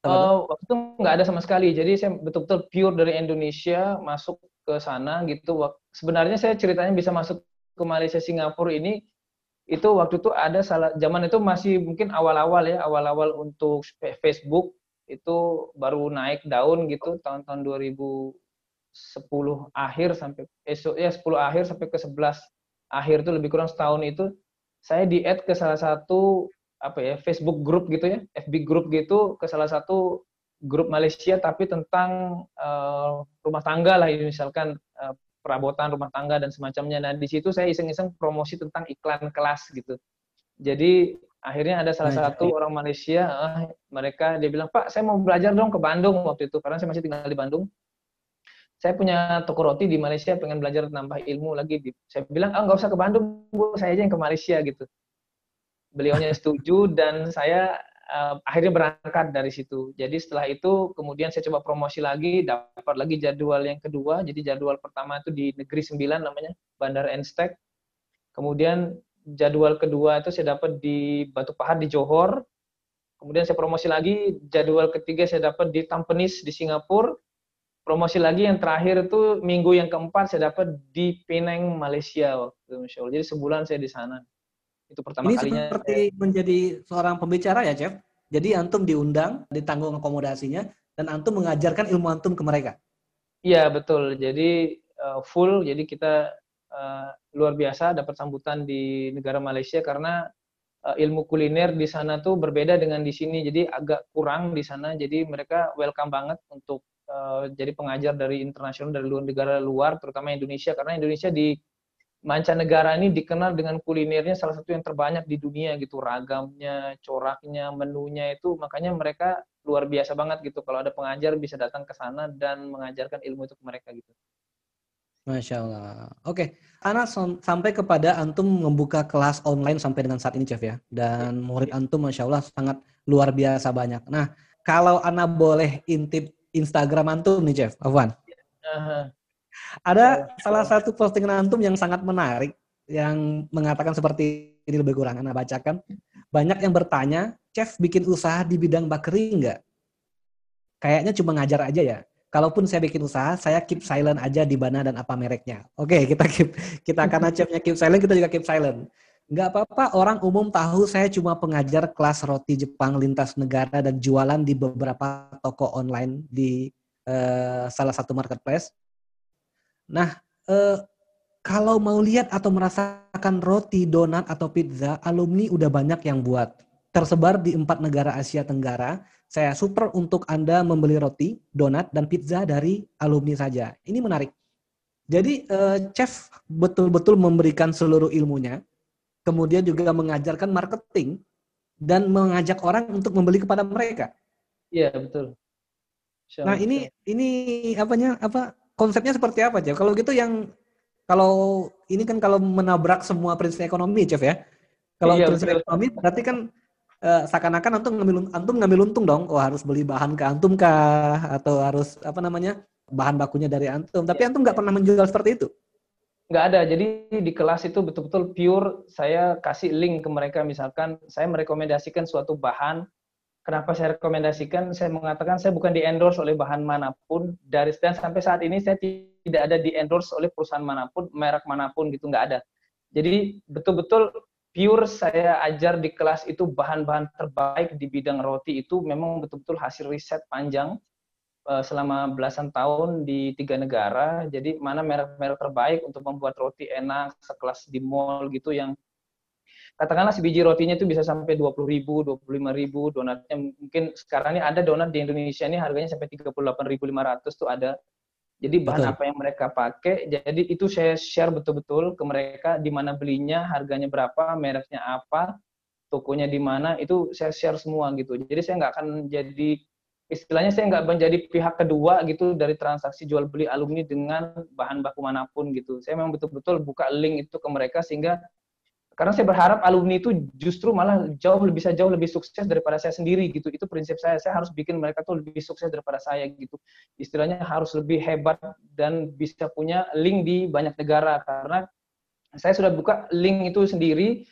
Uh, waktu itu nggak ada sama sekali. Jadi saya betul-betul pure dari Indonesia masuk ke sana gitu. Sebenarnya saya ceritanya bisa masuk ke Malaysia Singapura ini itu waktu itu ada salah zaman itu masih mungkin awal-awal ya awal-awal untuk Facebook itu baru naik daun gitu tahun-tahun 2010 akhir sampai esok ya 10 akhir sampai ke 11 akhir itu lebih kurang setahun itu saya di add ke salah satu apa ya Facebook grup gitu ya FB grup gitu ke salah satu grup Malaysia tapi tentang uh, rumah tangga lah misalkan uh, perabotan rumah tangga dan semacamnya. Nah, di situ saya iseng-iseng promosi tentang iklan kelas gitu. Jadi akhirnya ada salah nah, satu orang Malaysia, uh, mereka dia bilang, Pak, saya mau belajar dong ke Bandung waktu itu, karena saya masih tinggal di Bandung. Saya punya toko roti di Malaysia, pengen belajar nambah ilmu lagi. Saya bilang, ah nggak usah ke Bandung, Bu, saya aja yang ke Malaysia gitu. Beliaunya setuju dan saya uh, akhirnya berangkat dari situ. Jadi setelah itu kemudian saya coba promosi lagi, dapat lagi jadwal yang kedua. Jadi jadwal pertama itu di Negeri Sembilan namanya, Bandar Enstek. Kemudian jadwal kedua itu saya dapat di Batu Pahat di Johor. Kemudian saya promosi lagi, jadwal ketiga saya dapat di Tampines di Singapura. Promosi lagi yang terakhir itu minggu yang keempat saya dapat di Penang Malaysia waktu itu, Jadi sebulan saya di sana. Itu pertama Ini kalinya. Ini seperti saya... menjadi seorang pembicara ya, Chef? Jadi antum diundang, ditanggung akomodasinya, dan antum mengajarkan ilmu antum ke mereka. Iya betul. Jadi uh, full. Jadi kita uh, luar biasa dapat sambutan di negara Malaysia karena uh, ilmu kuliner di sana tuh berbeda dengan di sini. Jadi agak kurang di sana. Jadi mereka welcome banget untuk uh, jadi pengajar dari internasional dari luar negara luar, terutama Indonesia karena Indonesia di mancanegara ini dikenal dengan kulinernya salah satu yang terbanyak di dunia gitu ragamnya coraknya menunya itu makanya mereka luar biasa banget gitu kalau ada pengajar bisa datang ke sana dan mengajarkan ilmu itu ke mereka gitu Masya Allah. Oke, Ana sampai kepada Antum membuka kelas online sampai dengan saat ini, Chef ya. Dan murid Antum, Masya Allah, sangat luar biasa banyak. Nah, kalau Ana boleh intip Instagram Antum nih, Chef, Afwan. Uh -huh. Ada salah satu postingan antum yang sangat menarik. yang mengatakan seperti ini lebih kurang. Anda bacakan. Banyak yang bertanya, chef bikin usaha di bidang bakery enggak? Kayaknya cuma ngajar aja ya. Kalaupun saya bikin usaha, saya keep silent aja di mana dan apa mereknya. Oke, <laughs> kita keep kita karena <laughs> chefnya keep silent, kita juga keep silent. Enggak apa-apa, orang umum tahu saya cuma pengajar kelas roti Jepang lintas negara dan jualan di beberapa toko online di uh, salah satu marketplace. Nah, uh, kalau mau lihat atau merasakan roti, donat, atau pizza, alumni udah banyak yang buat. Tersebar di empat negara Asia Tenggara. Saya super untuk Anda membeli roti, donat, dan pizza dari alumni saja. Ini menarik. Jadi, uh, chef betul-betul memberikan seluruh ilmunya kemudian juga mengajarkan marketing dan mengajak orang untuk membeli kepada mereka. Iya betul. Nah ini ini apanya apa konsepnya seperti apa Chef? Kalau gitu yang kalau ini kan kalau menabrak semua prinsip ekonomi Chef ya. Kalau iya, prinsip betul. ekonomi berarti kan uh, seakan-akan antum ngambil antum ngambil untung dong. Oh harus beli bahan ke antum kah atau harus apa namanya bahan bakunya dari antum. Tapi antum nggak pernah menjual seperti itu nggak ada. Jadi di kelas itu betul-betul pure saya kasih link ke mereka. Misalkan saya merekomendasikan suatu bahan. Kenapa saya rekomendasikan? Saya mengatakan saya bukan di endorse oleh bahan mana pun. Dari dan sampai saat ini saya tidak ada di endorse oleh perusahaan mana pun, merek mana pun gitu nggak ada. Jadi betul-betul pure saya ajar di kelas itu bahan-bahan terbaik di bidang roti itu memang betul-betul hasil riset panjang uh, selama belasan tahun di tiga negara. Jadi mana merek-merek terbaik untuk membuat roti enak sekelas di mall gitu yang katakanlah sebiji rotinya itu bisa sampai 20 ribu, 25 ribu, donatnya mungkin sekarang ini ada donat di Indonesia ini harganya sampai 38.500 tuh ada. Jadi bahan Betul. apa yang mereka pakai, jadi itu saya share betul-betul ke mereka di mana belinya, harganya berapa, mereknya apa, tokonya di mana, itu saya share semua gitu. Jadi saya nggak akan jadi istilahnya saya nggak menjadi pihak kedua gitu dari transaksi jual beli alumni dengan bahan baku mana pun gitu. Saya memang betul-betul buka link itu ke mereka sehingga karena saya berharap alumni itu justru malah jauh lebih bisa jauh lebih sukses daripada saya sendiri gitu. Itu prinsip saya. Saya harus bikin mereka tuh lebih sukses daripada saya gitu. Istilahnya harus lebih hebat dan bisa punya link di banyak negara karena saya sudah buka link itu sendiri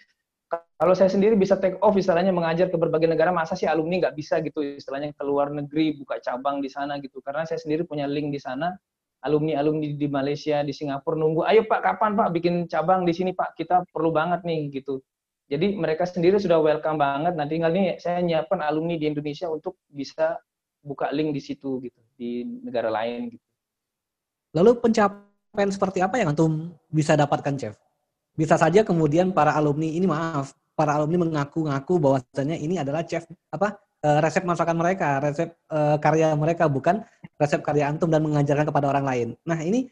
kalau saya sendiri bisa take off istilahnya mengajar ke berbagai negara masa sih alumni nggak bisa gitu istilahnya ke luar negeri buka cabang di sana gitu karena saya sendiri punya link di sana alumni alumni di Malaysia di Singapura nunggu ayo Pak kapan Pak bikin cabang di sini Pak? Kita perlu banget nih gitu. Jadi mereka sendiri sudah welcome banget. Nanti tinggal nih saya nyiapkan alumni di Indonesia untuk bisa buka link di situ gitu di negara lain gitu. Lalu pencapaian seperti apa yang antum bisa dapatkan chef? Bisa saja kemudian para alumni ini maaf, para alumni mengaku-ngaku bahwasanya ini adalah chef apa eh, resep masakan mereka, resep uh, karya mereka bukan resep karya antum dan mengajarkan kepada orang lain. Nah, ini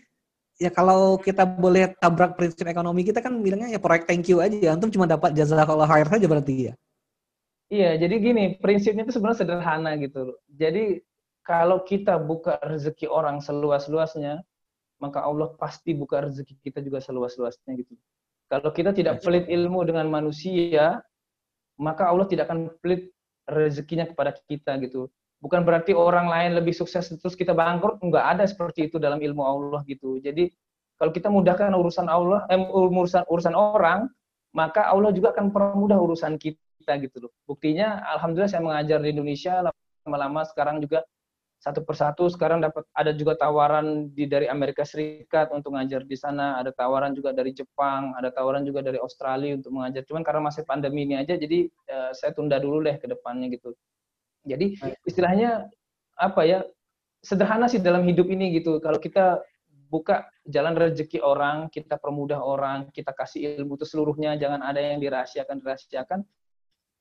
ya kalau kita boleh tabrak prinsip ekonomi kita kan bilangnya ya proyek thank you aja. Antum cuma dapat jazakallah khair saja berarti ya. Iya, jadi gini, prinsipnya itu sebenarnya sederhana gitu. Jadi kalau kita buka rezeki orang seluas-luasnya, maka Allah pasti buka rezeki kita juga seluas-luasnya gitu. Kalau kita tidak pelit ilmu dengan manusia, maka Allah tidak akan pelit rezekinya kepada kita gitu. Bukan berarti orang lain lebih sukses terus kita bangkrut, enggak ada seperti itu dalam ilmu Allah gitu. Jadi kalau kita mudahkan urusan Allah, eh, urusan urusan orang, maka Allah juga akan permudah urusan kita gitu loh. Buktinya alhamdulillah saya mengajar di Indonesia lama-lama sekarang juga satu persatu sekarang dapat ada juga tawaran di dari Amerika Serikat untuk mengajar di sana, ada tawaran juga dari Jepang, ada tawaran juga dari Australia untuk mengajar. Cuman karena masih pandemi ini aja, jadi uh, saya tunda dulu deh ke depannya gitu. Jadi istilahnya apa ya sederhana sih dalam hidup ini gitu. Kalau kita buka jalan rezeki orang, kita permudah orang, kita kasih ilmu itu seluruhnya, jangan ada yang dirahasiakan dirahasiakan.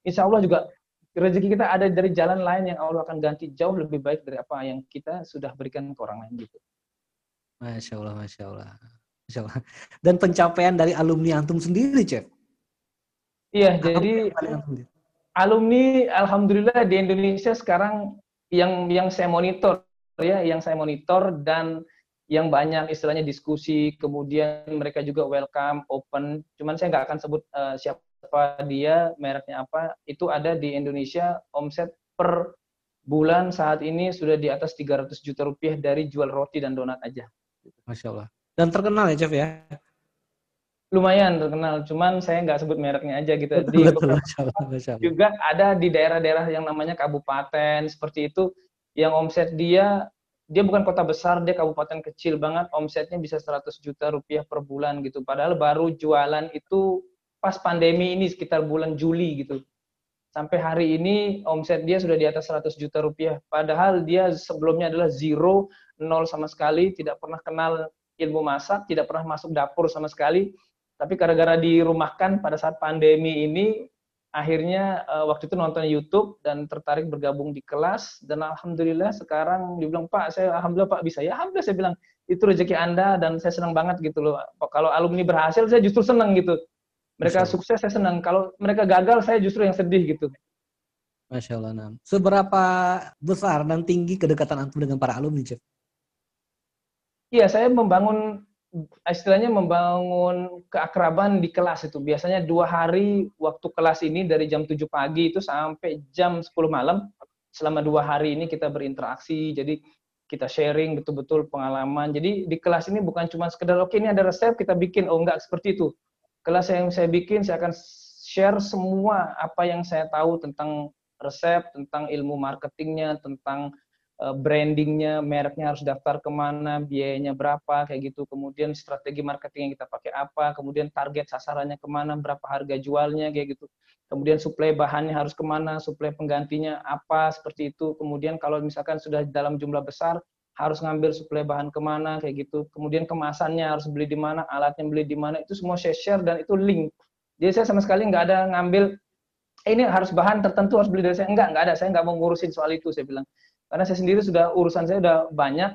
Insya Allah juga rezeki kita ada dari jalan lain yang Allah akan ganti jauh lebih baik dari apa yang kita sudah berikan ke orang lain gitu. Masya Allah, Masya Allah. Masya Allah. Dan pencapaian dari alumni Antum sendiri, Chef? Iya, jadi alumni Alhamdulillah di Indonesia sekarang yang yang saya monitor ya, yang saya monitor dan yang banyak istilahnya diskusi, kemudian mereka juga welcome, open. Cuman saya nggak akan sebut uh, siapa apa dia, mereknya apa, itu ada di Indonesia omset per bulan saat ini sudah di atas 300 juta rupiah dari jual roti dan donat aja. Masya Allah. Dan terkenal ya Chef ya? lumayan terkenal, cuman saya nggak sebut mereknya aja gitu. Betul, di betul, Masya Allah, Masya Allah. juga ada di daerah-daerah yang namanya kabupaten seperti itu yang omset dia dia bukan kota besar, dia kabupaten kecil banget, omsetnya bisa 100 juta rupiah per bulan gitu. Padahal baru jualan itu pas pandemi ini sekitar bulan Juli gitu. Sampai hari ini omset dia sudah di atas 100 juta rupiah. Padahal dia sebelumnya adalah zero, nol sama sekali, tidak pernah kenal ilmu masak, tidak pernah masuk dapur sama sekali. Tapi gara-gara dirumahkan pada saat pandemi ini, akhirnya uh, waktu itu nonton YouTube dan tertarik bergabung di kelas dan alhamdulillah sekarang dibilang Pak saya alhamdulillah Pak bisa ya alhamdulillah saya bilang itu rezeki Anda dan saya senang banget gitu loh kalau alumni berhasil saya justru senang gitu mereka Masya sukses saya senang kalau mereka gagal saya justru yang sedih gitu Masya Allah Nam. Seberapa besar dan tinggi kedekatan antum dengan para alumni, Chef? Iya, saya membangun istilahnya membangun keakraban di kelas itu. Biasanya dua hari waktu kelas ini dari jam 7 pagi itu sampai jam 10 malam. Selama dua hari ini kita berinteraksi, jadi kita sharing betul-betul pengalaman. Jadi di kelas ini bukan cuma sekedar, oke okay, ini ada resep, kita bikin. Oh enggak, seperti itu. Kelas yang saya bikin, saya akan share semua apa yang saya tahu tentang resep, tentang ilmu marketingnya, tentang Eh, brandingnya, mereknya harus daftar ke mana, biayanya berapa, kayak gitu. Kemudian strategi marketing yang kita pakai apa, kemudian target sasarannya ke mana, berapa harga jualnya, kayak gitu. Kemudian suplai bahannya harus ke mana, suplai penggantinya apa, seperti itu. Kemudian kalau misalkan sudah dalam jumlah besar, harus ngambil suplai bahan ke mana, kayak gitu. Kemudian kemasannya harus beli di mana, alatnya beli di mana, itu semua saya share dan itu link. Jadi saya sama sekali nggak ada ngambil, eh, ini harus bahan tertentu harus beli dari saya. Enggak, enggak ada. Saya nggak mau ngurusin soal itu, saya bilang karena saya sendiri sudah urusan saya sudah banyak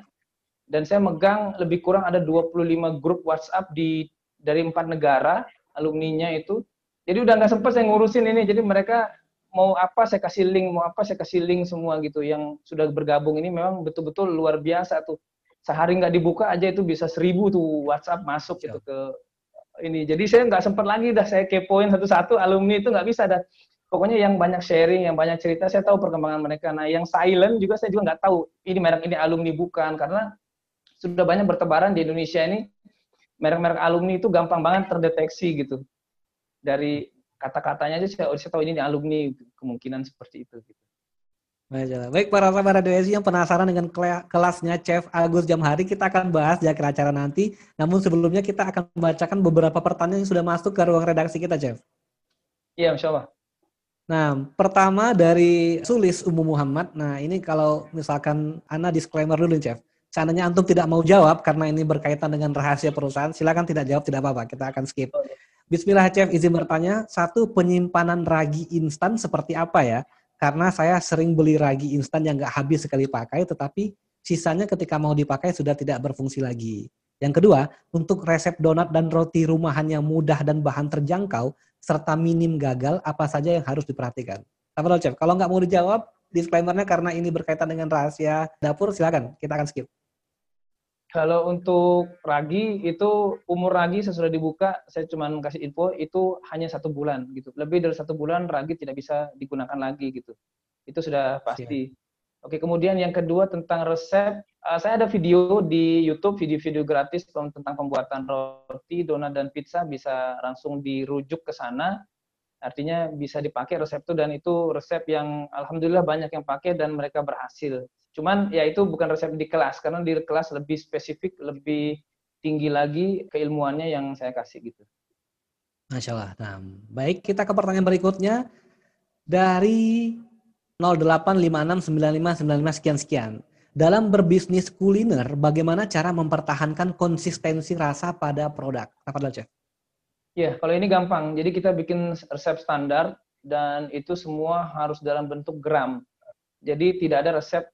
dan saya megang lebih kurang ada 25 grup WhatsApp di dari empat negara alumninya itu. Jadi udah nggak sempat saya ngurusin ini. Jadi mereka mau apa saya kasih link, mau apa saya kasih link semua gitu. Yang sudah bergabung ini memang betul-betul luar biasa tuh. Sehari nggak dibuka aja itu bisa seribu tuh WhatsApp masuk gitu ke ini. Jadi saya nggak sempat lagi dah saya kepoin satu-satu alumni itu nggak bisa dah pokoknya yang banyak sharing, yang banyak cerita, saya tahu perkembangan mereka. Nah, yang silent juga saya juga nggak tahu ini merek ini alumni bukan karena sudah banyak bertebaran di Indonesia ini merek-merek alumni itu gampang banget terdeteksi gitu dari kata-katanya aja saya, saya tahu ini alumni kemungkinan seperti itu. Gitu. Baik para sahabat Radio SI yang penasaran dengan kelasnya Chef Agus Jamhari kita akan bahas di akhir acara nanti. Namun sebelumnya kita akan membacakan beberapa pertanyaan yang sudah masuk ke ruang redaksi kita, Chef. Iya, Insya Allah. Nah, pertama dari Sulis Umu Muhammad. Nah, ini kalau misalkan Ana disclaimer dulu, Chef. Seandainya Antum tidak mau jawab karena ini berkaitan dengan rahasia perusahaan, silakan tidak jawab, tidak apa-apa. Kita akan skip. Bismillah, Chef. Izin bertanya, satu penyimpanan ragi instan seperti apa ya? Karena saya sering beli ragi instan yang nggak habis sekali pakai, tetapi sisanya ketika mau dipakai sudah tidak berfungsi lagi. Yang kedua, untuk resep donat dan roti rumahan yang mudah dan bahan terjangkau, serta minim gagal, apa saja yang harus diperhatikan? Apa Chef? Kalau nggak mau dijawab, disclaimernya karena ini berkaitan dengan rahasia dapur, silakan. Kita akan skip. Kalau untuk ragi itu umur ragi sesudah dibuka, saya cuma kasih info itu hanya satu bulan gitu. Lebih dari satu bulan ragi tidak bisa digunakan lagi gitu. Itu sudah pasti. Siap. Oke, kemudian yang kedua tentang resep, uh, saya ada video di YouTube, video-video gratis tentang pembuatan roti, donat, dan pizza bisa langsung dirujuk ke sana. Artinya bisa dipakai resep itu dan itu resep yang alhamdulillah banyak yang pakai dan mereka berhasil. Cuman ya itu bukan resep di kelas karena di kelas lebih spesifik, lebih tinggi lagi keilmuannya yang saya kasih gitu. Masya Allah. Nah, baik kita ke pertanyaan berikutnya dari 08569595 sekian sekian. Dalam berbisnis kuliner, bagaimana cara mempertahankan konsistensi rasa pada produk? Apa dulu, Chef? Ya, kalau ini gampang. Jadi kita bikin resep standar dan itu semua harus dalam bentuk gram. Jadi tidak ada resep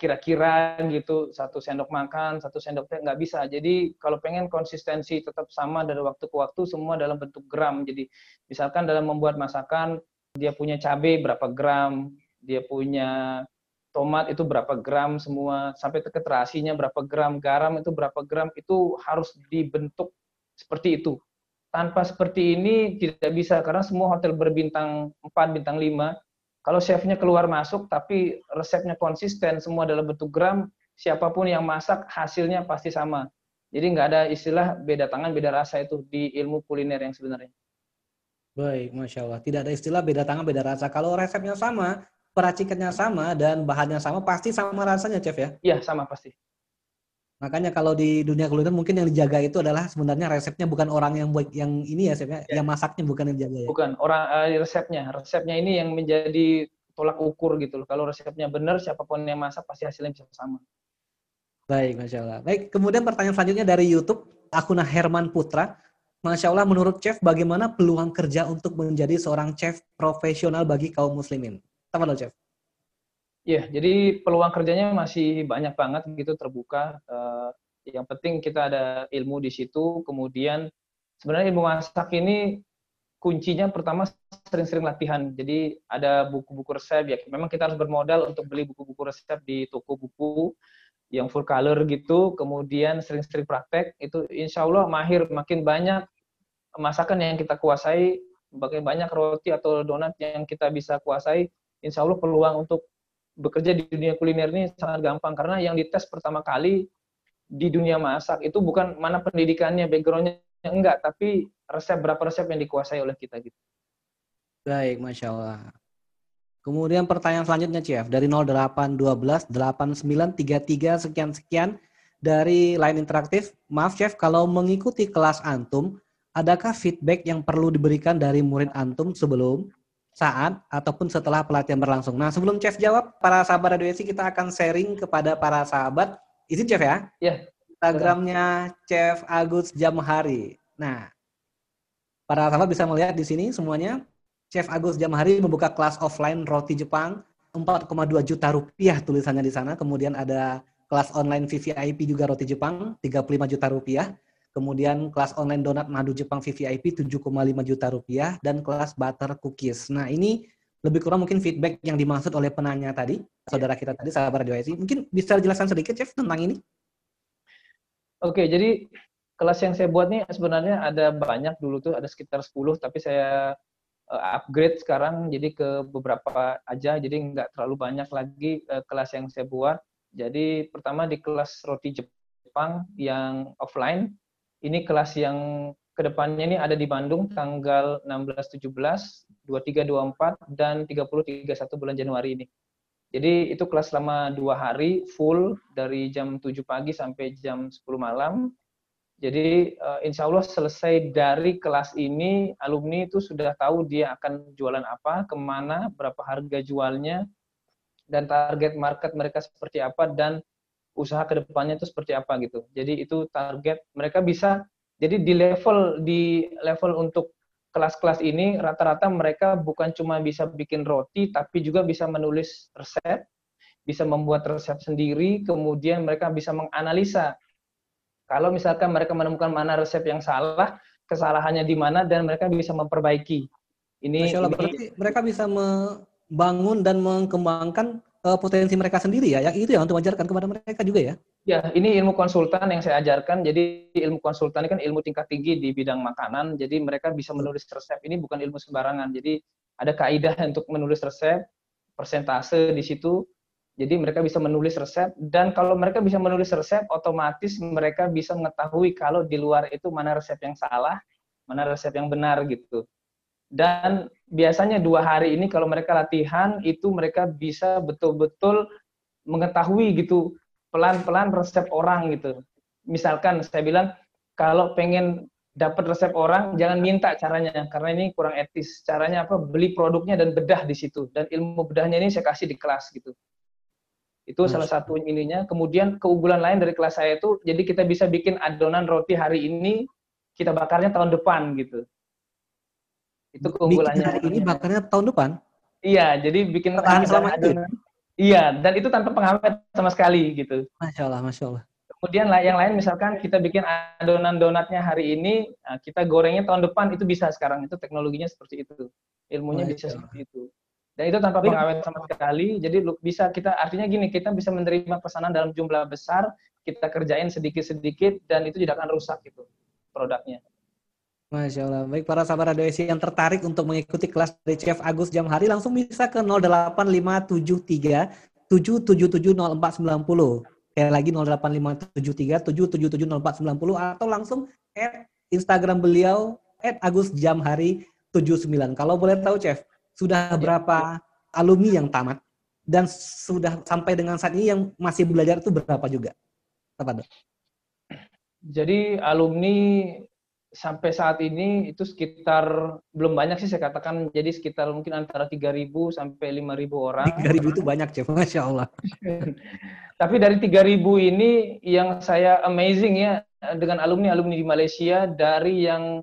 kira-kira gitu satu sendok makan satu sendok teh nggak bisa jadi kalau pengen konsistensi tetap sama dari waktu ke waktu semua dalam bentuk gram jadi misalkan dalam membuat masakan dia punya cabai berapa gram dia punya tomat itu berapa gram semua, sampai ke terasinya berapa gram, garam itu berapa gram, itu harus dibentuk seperti itu. Tanpa seperti ini tidak bisa, karena semua hotel berbintang 4, bintang 5, kalau chefnya keluar masuk, tapi resepnya konsisten, semua dalam bentuk gram, siapa pun yang masak, hasilnya pasti sama. Jadi nggak ada istilah beda tangan, beda rasa itu di ilmu kuliner yang sebenarnya. Baik, Masya Allah. Tidak ada istilah beda tangan, beda rasa. Kalau resepnya sama, peracikannya sama, dan bahannya sama, pasti sama rasanya, Chef ya? Iya, sama pasti. Makanya kalau di dunia kuliner mungkin yang dijaga itu adalah sebenarnya resepnya bukan orang yang buat yang ini ya, chefnya, ya. yang masaknya bukan yang jaga ya. Bukan orang uh, resepnya, resepnya ini yang menjadi tolak ukur gitu loh. Kalau resepnya benar, siapa pun yang masak pasti hasilnya bisa sama. Baik, masya Allah. Baik, kemudian pertanyaan selanjutnya dari YouTube akun Herman Putra. Masya Allah, menurut chef, bagaimana peluang kerja untuk menjadi seorang chef profesional bagi kaum muslimin? Apa chef? Iya, jadi peluang kerjanya masih banyak banget gitu terbuka. Uh, yang penting kita ada ilmu di situ. Kemudian sebenarnya ilmu masak ini kuncinya pertama sering-sering latihan. Jadi ada buku-buku resep ya. Memang kita harus bermodal untuk beli buku-buku resep di toko buku yang full color gitu. Kemudian sering-sering praktek. Itu insya Allah mahir makin banyak masakan yang kita kuasai, makin banyak roti atau donat yang kita bisa kuasai. Insya Allah peluang untuk bekerja di dunia kuliner ini sangat gampang karena yang dites pertama kali di dunia masak itu bukan mana pendidikannya, backgroundnya enggak, tapi resep berapa resep yang dikuasai oleh kita gitu. Baik, masya Allah. Kemudian pertanyaan selanjutnya, Chef, dari 0812 8933 sekian sekian dari line interaktif. Maaf, Chef, kalau mengikuti kelas antum, adakah feedback yang perlu diberikan dari murid antum sebelum saat ataupun setelah pelatihan berlangsung. Nah, sebelum Chef jawab, para sahabat Radio kita akan sharing kepada para sahabat. Izin Chef ya? Iya. Instagramnya Chef Agus Jamhari. Nah, para sahabat bisa melihat di sini semuanya. Chef Agus Jamhari membuka kelas offline roti Jepang 4,2 juta rupiah tulisannya di sana. Kemudian ada kelas online VVIP juga roti Jepang 35 juta rupiah. Kemudian kelas online donat madu Jepang VVIP 7,5 juta rupiah dan kelas butter cookies. Nah ini lebih kurang mungkin feedback yang dimaksud oleh penanya tadi, saudara kita tadi, sahabat Radio IC. Mungkin bisa jelaskan sedikit, Chef, tentang ini? Oke, jadi kelas yang saya buat nih sebenarnya ada banyak dulu tuh, ada sekitar 10, tapi saya eh, upgrade sekarang jadi ke beberapa aja, jadi nggak terlalu banyak lagi uh, kelas yang saya buat. Jadi pertama di kelas roti Jepang yang offline, ini kelas yang ke depannya ini ada di Bandung tanggal 16, 17, 23, 24, dan 30, 31 bulan Januari ini. Jadi itu kelas selama dua hari full dari jam 7 pagi sampai jam 10 malam. Jadi uh, insya Allah selesai dari kelas ini alumni itu sudah tahu dia akan jualan apa, ke mana, berapa harga jualnya, dan target market mereka seperti apa, dan usaha ke depannya itu seperti apa gitu. Jadi itu target mereka bisa. Jadi di level di level untuk kelas-kelas ini rata-rata mereka bukan cuma bisa bikin roti, tapi juga bisa menulis resep, bisa membuat resep sendiri, kemudian mereka bisa menganalisa. Kalau misalkan mereka menemukan mana resep yang salah, kesalahannya di mana, dan mereka bisa memperbaiki. Ini, Allah, ini berarti mereka bisa membangun dan mengembangkan uh, potensi mereka sendiri ya, yang itu ya untuk ajarkan kepada mereka juga ya. Ya, ini ilmu konsultan yang saya ajarkan. Jadi ilmu konsultan ini kan ilmu tingkat tinggi di bidang makanan. Jadi mereka bisa menulis resep. Ini bukan ilmu sembarangan. Jadi ada kaidah <laughs> untuk menulis resep, persentase di situ. Jadi mereka bisa menulis resep dan kalau mereka bisa menulis resep, otomatis mereka bisa mengetahui kalau di luar itu mana resep yang salah, mana resep yang benar gitu. Dan biasanya dua hari ini kalau mereka latihan itu mereka bisa betul-betul mengetahui gitu pelan-pelan resep orang gitu. Misalkan saya bilang kalau pengen dapat resep orang jangan minta caranya karena ini kurang etis. Caranya apa? Beli produknya dan bedah di situ dan ilmu bedahnya ini saya kasih di kelas gitu. Itu Mas. salah satu ininya. Kemudian keunggulan lain dari kelas saya itu jadi kita bisa bikin adonan roti hari ini kita bakarnya tahun depan gitu. Itu keunggulannya. Bikin hari ini bakarnya tahun depan? Iya, jadi bikin Tahan selama itu. Iya, dan itu tanpa pengawet sama sekali gitu. Masya Allah, Masya Allah. Kemudian yang lain misalkan kita bikin adonan donatnya hari ini, nah, kita gorengnya tahun depan itu bisa sekarang. Itu teknologinya seperti itu. Ilmunya Masya bisa seperti itu. Dan itu tanpa pengawet sama sekali. Jadi bisa kita artinya gini, kita bisa menerima pesanan dalam jumlah besar, kita kerjain sedikit-sedikit dan itu tidak akan rusak gitu produknya. Masya Allah. Baik para sahabat Radio Esi yang tertarik untuk mengikuti kelas dari Chef Agus Jamhari langsung bisa ke 08573 7770490. Kayak lagi 085737770490 atau langsung at Instagram beliau at Agus Jamhari 79. Kalau boleh tahu, Chef, sudah ya. berapa alumni yang tamat dan sudah sampai dengan saat ini yang masih belajar itu berapa juga? Apa dok? Jadi alumni sampai saat ini itu sekitar belum banyak sih saya katakan jadi sekitar mungkin antara 3.000 sampai 5.000 orang. 3.000 itu banyak Chef, Masya Allah. <laughs> Tapi dari 3.000 ini yang saya amazing ya dengan alumni-alumni di Malaysia dari yang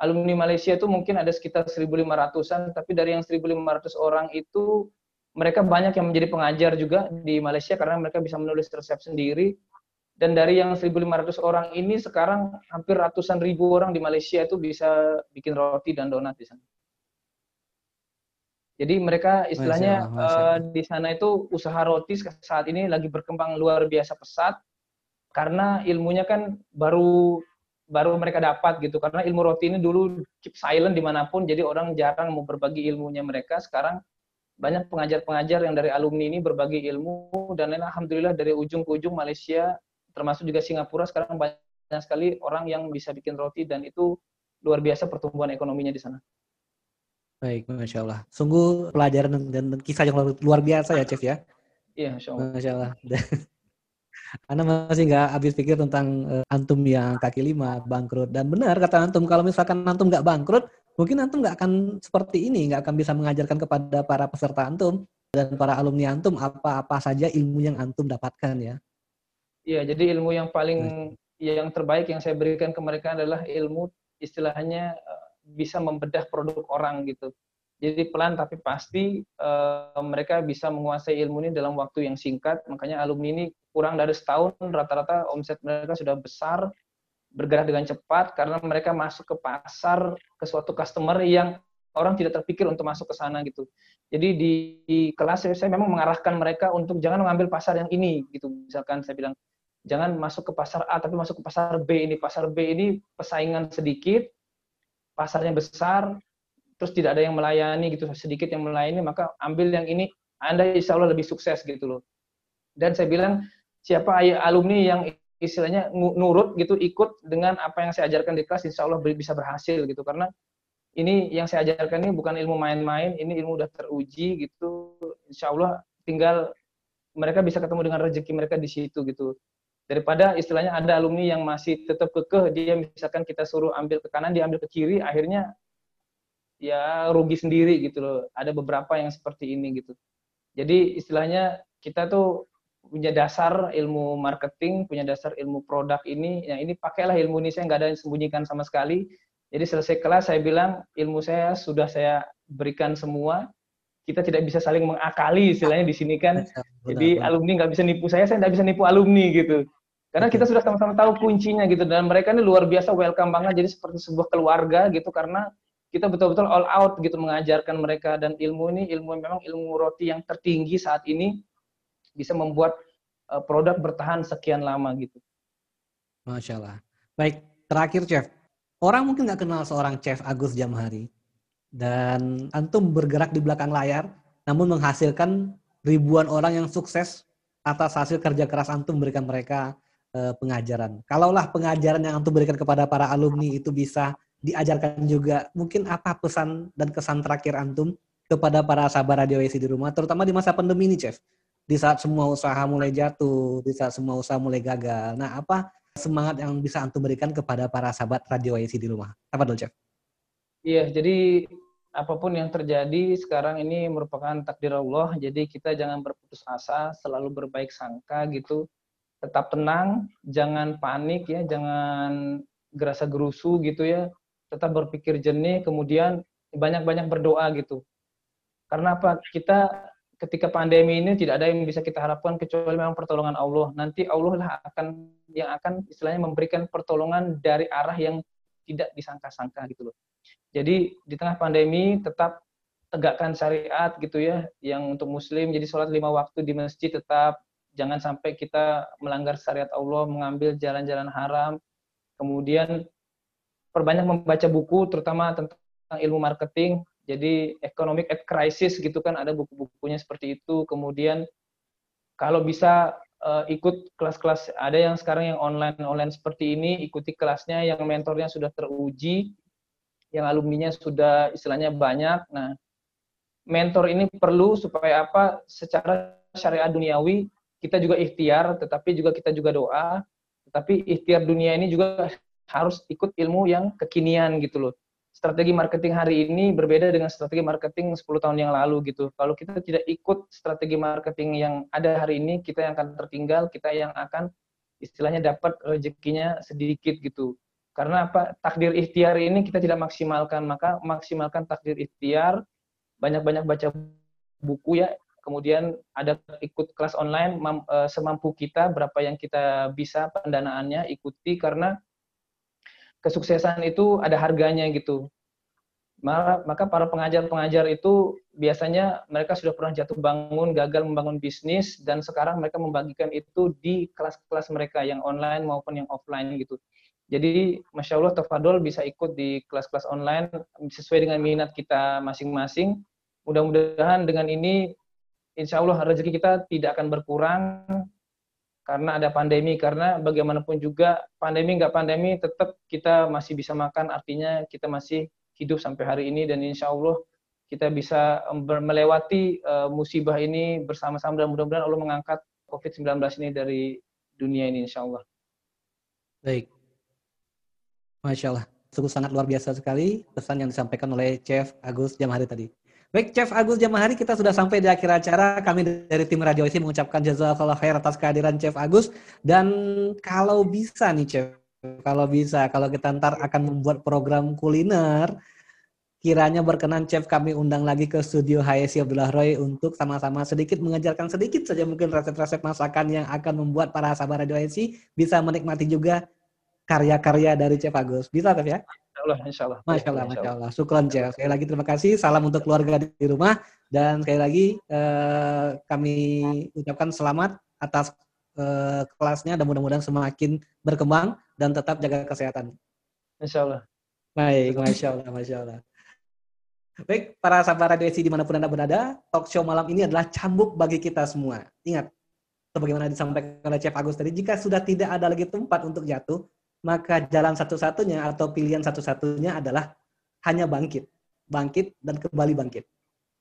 alumni Malaysia itu mungkin ada sekitar 1.500-an tapi dari yang 1.500 orang itu mereka banyak yang menjadi pengajar juga di Malaysia karena mereka bisa menulis resep sendiri dan dari yang 1.500 orang ini sekarang hampir ratusan ribu orang di Malaysia itu bisa bikin roti dan donat di sana. Jadi mereka istilahnya masya Allah, masya Allah. Uh, di sana itu usaha roti saat ini lagi berkembang luar biasa pesat karena ilmunya kan baru baru mereka dapat gitu karena ilmu roti ini dulu keep silent di mana pun jadi orang jarang mau berbagi ilmunya mereka sekarang banyak pengajar-pengajar yang dari alumni ini berbagi ilmu dan alhamdulillah dari ujung ke ujung Malaysia termasuk juga Singapura sekarang banyak sekali orang yang bisa bikin roti dan itu luar biasa pertumbuhan ekonominya di sana. Baik, Masya Allah. Sungguh pelajaran dan kisah yang luar biasa ya, Chef ya. Iya, Masya Allah. Masya Allah. <laughs> Anda masih nggak habis pikir tentang uh, antum yang kaki lima bangkrut dan benar kata antum kalau misalkan antum nggak bangkrut mungkin antum nggak akan seperti ini nggak akan bisa mengajarkan kepada para peserta antum dan para alumni antum apa-apa saja ilmu yang antum dapatkan ya Iya, jadi ilmu yang paling yang terbaik yang saya berikan ke mereka adalah ilmu istilahnya eh, bisa membedah produk orang gitu. Jadi pelan tapi pasti uh, mereka bisa menguasai ilmu ini dalam waktu yang singkat. Makanya alumni ini kurang dari setahun rata-rata omset mereka sudah besar, bergerak dengan cepat karena mereka masuk ke pasar ke suatu customer yang orang tidak terpikir untuk masuk ke sana gitu. Jadi di, di kelas saya memang mengarahkan mereka untuk jangan mengambil pasar yang ini gitu. Misalkan saya bilang jangan masuk ke pasar A tapi masuk ke pasar B ini. Pasar B ini persaingan sedikit pasarnya besar terus tidak ada yang melayani gitu. Sedikit yang melayani maka ambil yang ini. Anda insya Allah lebih sukses gitu loh. Dan saya bilang siapa alumni yang istilahnya nurut gitu ikut dengan apa yang saya ajarkan di kelas insya Allah bisa berhasil gitu. Karena ini yang saya ajarkan ini bukan ilmu main-main ini ilmu udah teruji gitu. Insya Allah tinggal mereka bisa ketemu dengan rezeki mereka di situ gitu daripada istilahnya ada alumni yang masih tetap kekeh dia misalkan kita suruh ambil ke kanan dia ambil ke kiri akhirnya ya rugi sendiri gitu loh. Ada beberapa yang seperti ini gitu. Jadi istilahnya kita tuh punya dasar ilmu marketing punya dasar ilmu produk ini. Yang ini pakailah ilmu ini saya nggak ada yang sembunyikan sama sekali. Jadi selesai kelas saya bilang ilmu saya sudah saya berikan semua. Kita tidak bisa saling mengakali istilahnya di sini kan. Jadi alumni nggak bisa nipu saya saya nggak bisa nipu alumni gitu karena kita sudah sama-sama tahu kuncinya gitu dan mereka ini luar biasa welcome banget jadi seperti sebuah keluarga gitu karena kita betul-betul all out gitu mengajarkan mereka dan ilmu ini ilmu memang ilmu roti yang tertinggi saat ini bisa membuat uh, produk bertahan sekian lama gitu. Masya Allah. Baik, terakhir Chef. Orang mungkin nggak kenal seorang Chef Agus Jamhari. Dan Antum bergerak di belakang layar, namun menghasilkan ribuan orang yang sukses atas hasil kerja keras Antum memberikan mereka uh, pengajaran. Kalaulah pengajaran yang antum berikan kepada para alumni itu bisa diajarkan juga, mungkin apa pesan dan kesan terakhir antum kepada para sahabat radio WC di rumah, terutama di masa pandemi ini, Chef. Di saat semua usaha mulai jatuh, di saat semua usaha mulai gagal. Nah, apa semangat yang bisa antum berikan kepada para sahabat radio WC di rumah? Apa dulu, Chef? Iya, jadi apa pun yang terjadi sekarang ini merupakan takdir Allah. Jadi kita jangan berputus asa, selalu berbaik sangka gitu tetap tenang, jangan panik ya, jangan gerasa gerusu gitu ya, tetap berpikir jernih, kemudian banyak-banyak berdoa gitu. Karena apa? Kita ketika pandemi ini tidak ada yang bisa kita harapkan kecuali memang pertolongan Allah. Nanti Allah lah akan yang akan istilahnya memberikan pertolongan dari arah yang tidak disangka-sangka gitu loh. Jadi di tengah pandemi tetap tegakkan syariat gitu ya, yang untuk muslim jadi sholat lima waktu di masjid tetap jangan sampai kita melanggar syariat Allah, mengambil jalan-jalan haram. Kemudian perbanyak membaca buku, terutama tentang ilmu marketing. Jadi economic at crisis gitu kan ada buku-bukunya seperti itu. Kemudian kalau bisa uh, ikut kelas-kelas ada yang sekarang yang online online seperti ini ikuti kelasnya yang mentornya sudah teruji yang alumninya sudah istilahnya banyak nah mentor ini perlu supaya apa secara syariat duniawi kita juga ikhtiar tetapi juga kita juga doa tetapi ikhtiar dunia ini juga harus ikut ilmu yang kekinian gitu loh strategi marketing hari ini berbeda dengan strategi marketing 10 tahun yang lalu gitu. Kalau kita tidak ikut strategi marketing yang ada hari ini, kita yang akan tertinggal, kita yang akan istilahnya dapat rezekinya sedikit gitu. Karena apa? Takdir ikhtiar ini kita tidak maksimalkan, maka maksimalkan takdir ikhtiar, banyak-banyak baca buku ya, kemudian ada ikut kelas online eh, semampu kita berapa yang kita bisa pendanaannya ikuti karena kesuksesan itu ada harganya gitu. Maka para pengajar-pengajar itu biasanya mereka sudah pernah jatuh bangun, gagal membangun bisnis, dan sekarang mereka membagikan itu di kelas-kelas mereka yang online maupun yang offline gitu. Jadi, Masya Allah, Tafadol bisa ikut di kelas-kelas online sesuai dengan minat kita masing-masing. Mudah-mudahan dengan ini, insya Allah rezeki kita tidak akan berkurang, karena ada pandemi karena bagaimanapun juga pandemi nggak pandemi tetap kita masih bisa makan artinya kita masih hidup sampai hari ini dan insya Allah kita bisa melewati uh, musibah ini bersama-sama dan mudah-mudahan Allah mengangkat COVID-19 ini dari dunia ini insya Allah. Baik. Masya Allah. Sungguh sangat luar biasa sekali pesan yang disampaikan oleh Chef Agus Jamahari tadi. Baik, Chef Agus Jamahari, kita sudah sampai di akhir acara. Kami dari tim Radio ISI mengucapkan jazakallah khair atas kehadiran Chef Agus. Dan kalau bisa nih, Chef, kalau bisa, kalau kita ntar akan membuat program kuliner, kiranya berkenan Chef kami undang lagi ke studio HSI Abdullah Roy untuk sama-sama sedikit mengajarkan sedikit saja mungkin resep-resep masakan yang akan membuat para sahabat Radio HSI bisa menikmati juga karya-karya dari Chef Agus. Bisa, Chef ya? Allah, insya Allah. Masya Allah, Masya Allah. Syukron, Chef. Sekali lagi terima kasih. Salam untuk keluarga di rumah. Dan sekali lagi eh, kami ucapkan selamat atas eh, kelasnya dan mudah-mudahan semakin berkembang dan tetap jaga kesehatan. Insya Allah. Baik, Masya Allah, Masya Allah. Baik, para sahabat Radio SI di mana pun Anda berada, talk show malam ini adalah cambuk bagi kita semua. Ingat, sebagaimana disampaikan oleh Chef Agus tadi, jika sudah tidak ada lagi tempat untuk jatuh, maka jalan satu-satunya atau pilihan satu-satunya adalah hanya bangkit. Bangkit dan kembali bangkit.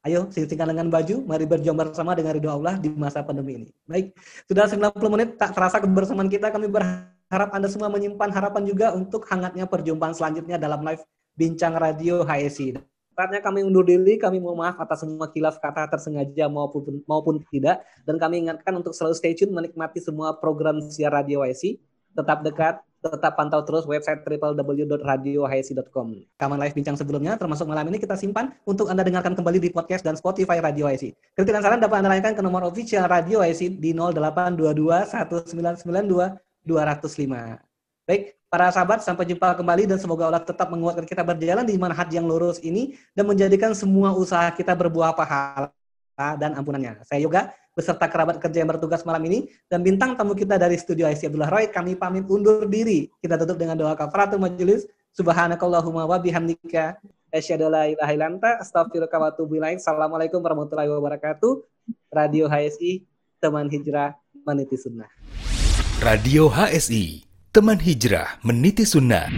Ayo, singkatkan dengan baju, mari berjuang bersama dengan ridho Allah di masa pandemi ini. Baik, sudah 90 menit, tak terasa kebersamaan kita, kami berharap Anda semua menyimpan harapan juga untuk hangatnya perjumpaan selanjutnya dalam live Bincang Radio HSI. Saatnya kami undur diri, kami mohon maaf atas semua kilaf kata tersengaja maupun maupun tidak, dan kami ingatkan untuk selalu stay tune menikmati semua program siar Radio HSI. Tetap dekat, tetap pantau terus website www.radiohsi.com. Kaman live bincang sebelumnya, termasuk malam ini kita simpan untuk Anda dengarkan kembali di podcast dan Spotify Radio HSI. Kritik dan saran dapat Anda layankan ke nomor official Radio HSI di 0822 1992 205. Baik, para sahabat, sampai jumpa kembali dan semoga Allah tetap menguatkan kita berjalan di manhaj yang lurus ini dan menjadikan semua usaha kita berbuah pahala dan ampunannya. Saya Yoga, beserta kerabat kerja yang bertugas malam ini dan bintang tamu kita dari studio IC Abdullah Roy kami pamit undur diri. Kita tutup dengan doa kafaratul majelis subhanakallahumma wa bihamdika asyhadu la ilaha illa anta astaghfiruka wa atubu ilaik. Assalamualaikum warahmatullahi wabarakatuh. Radio HSI teman hijrah meniti sunnah. Radio HSI teman hijrah meniti sunnah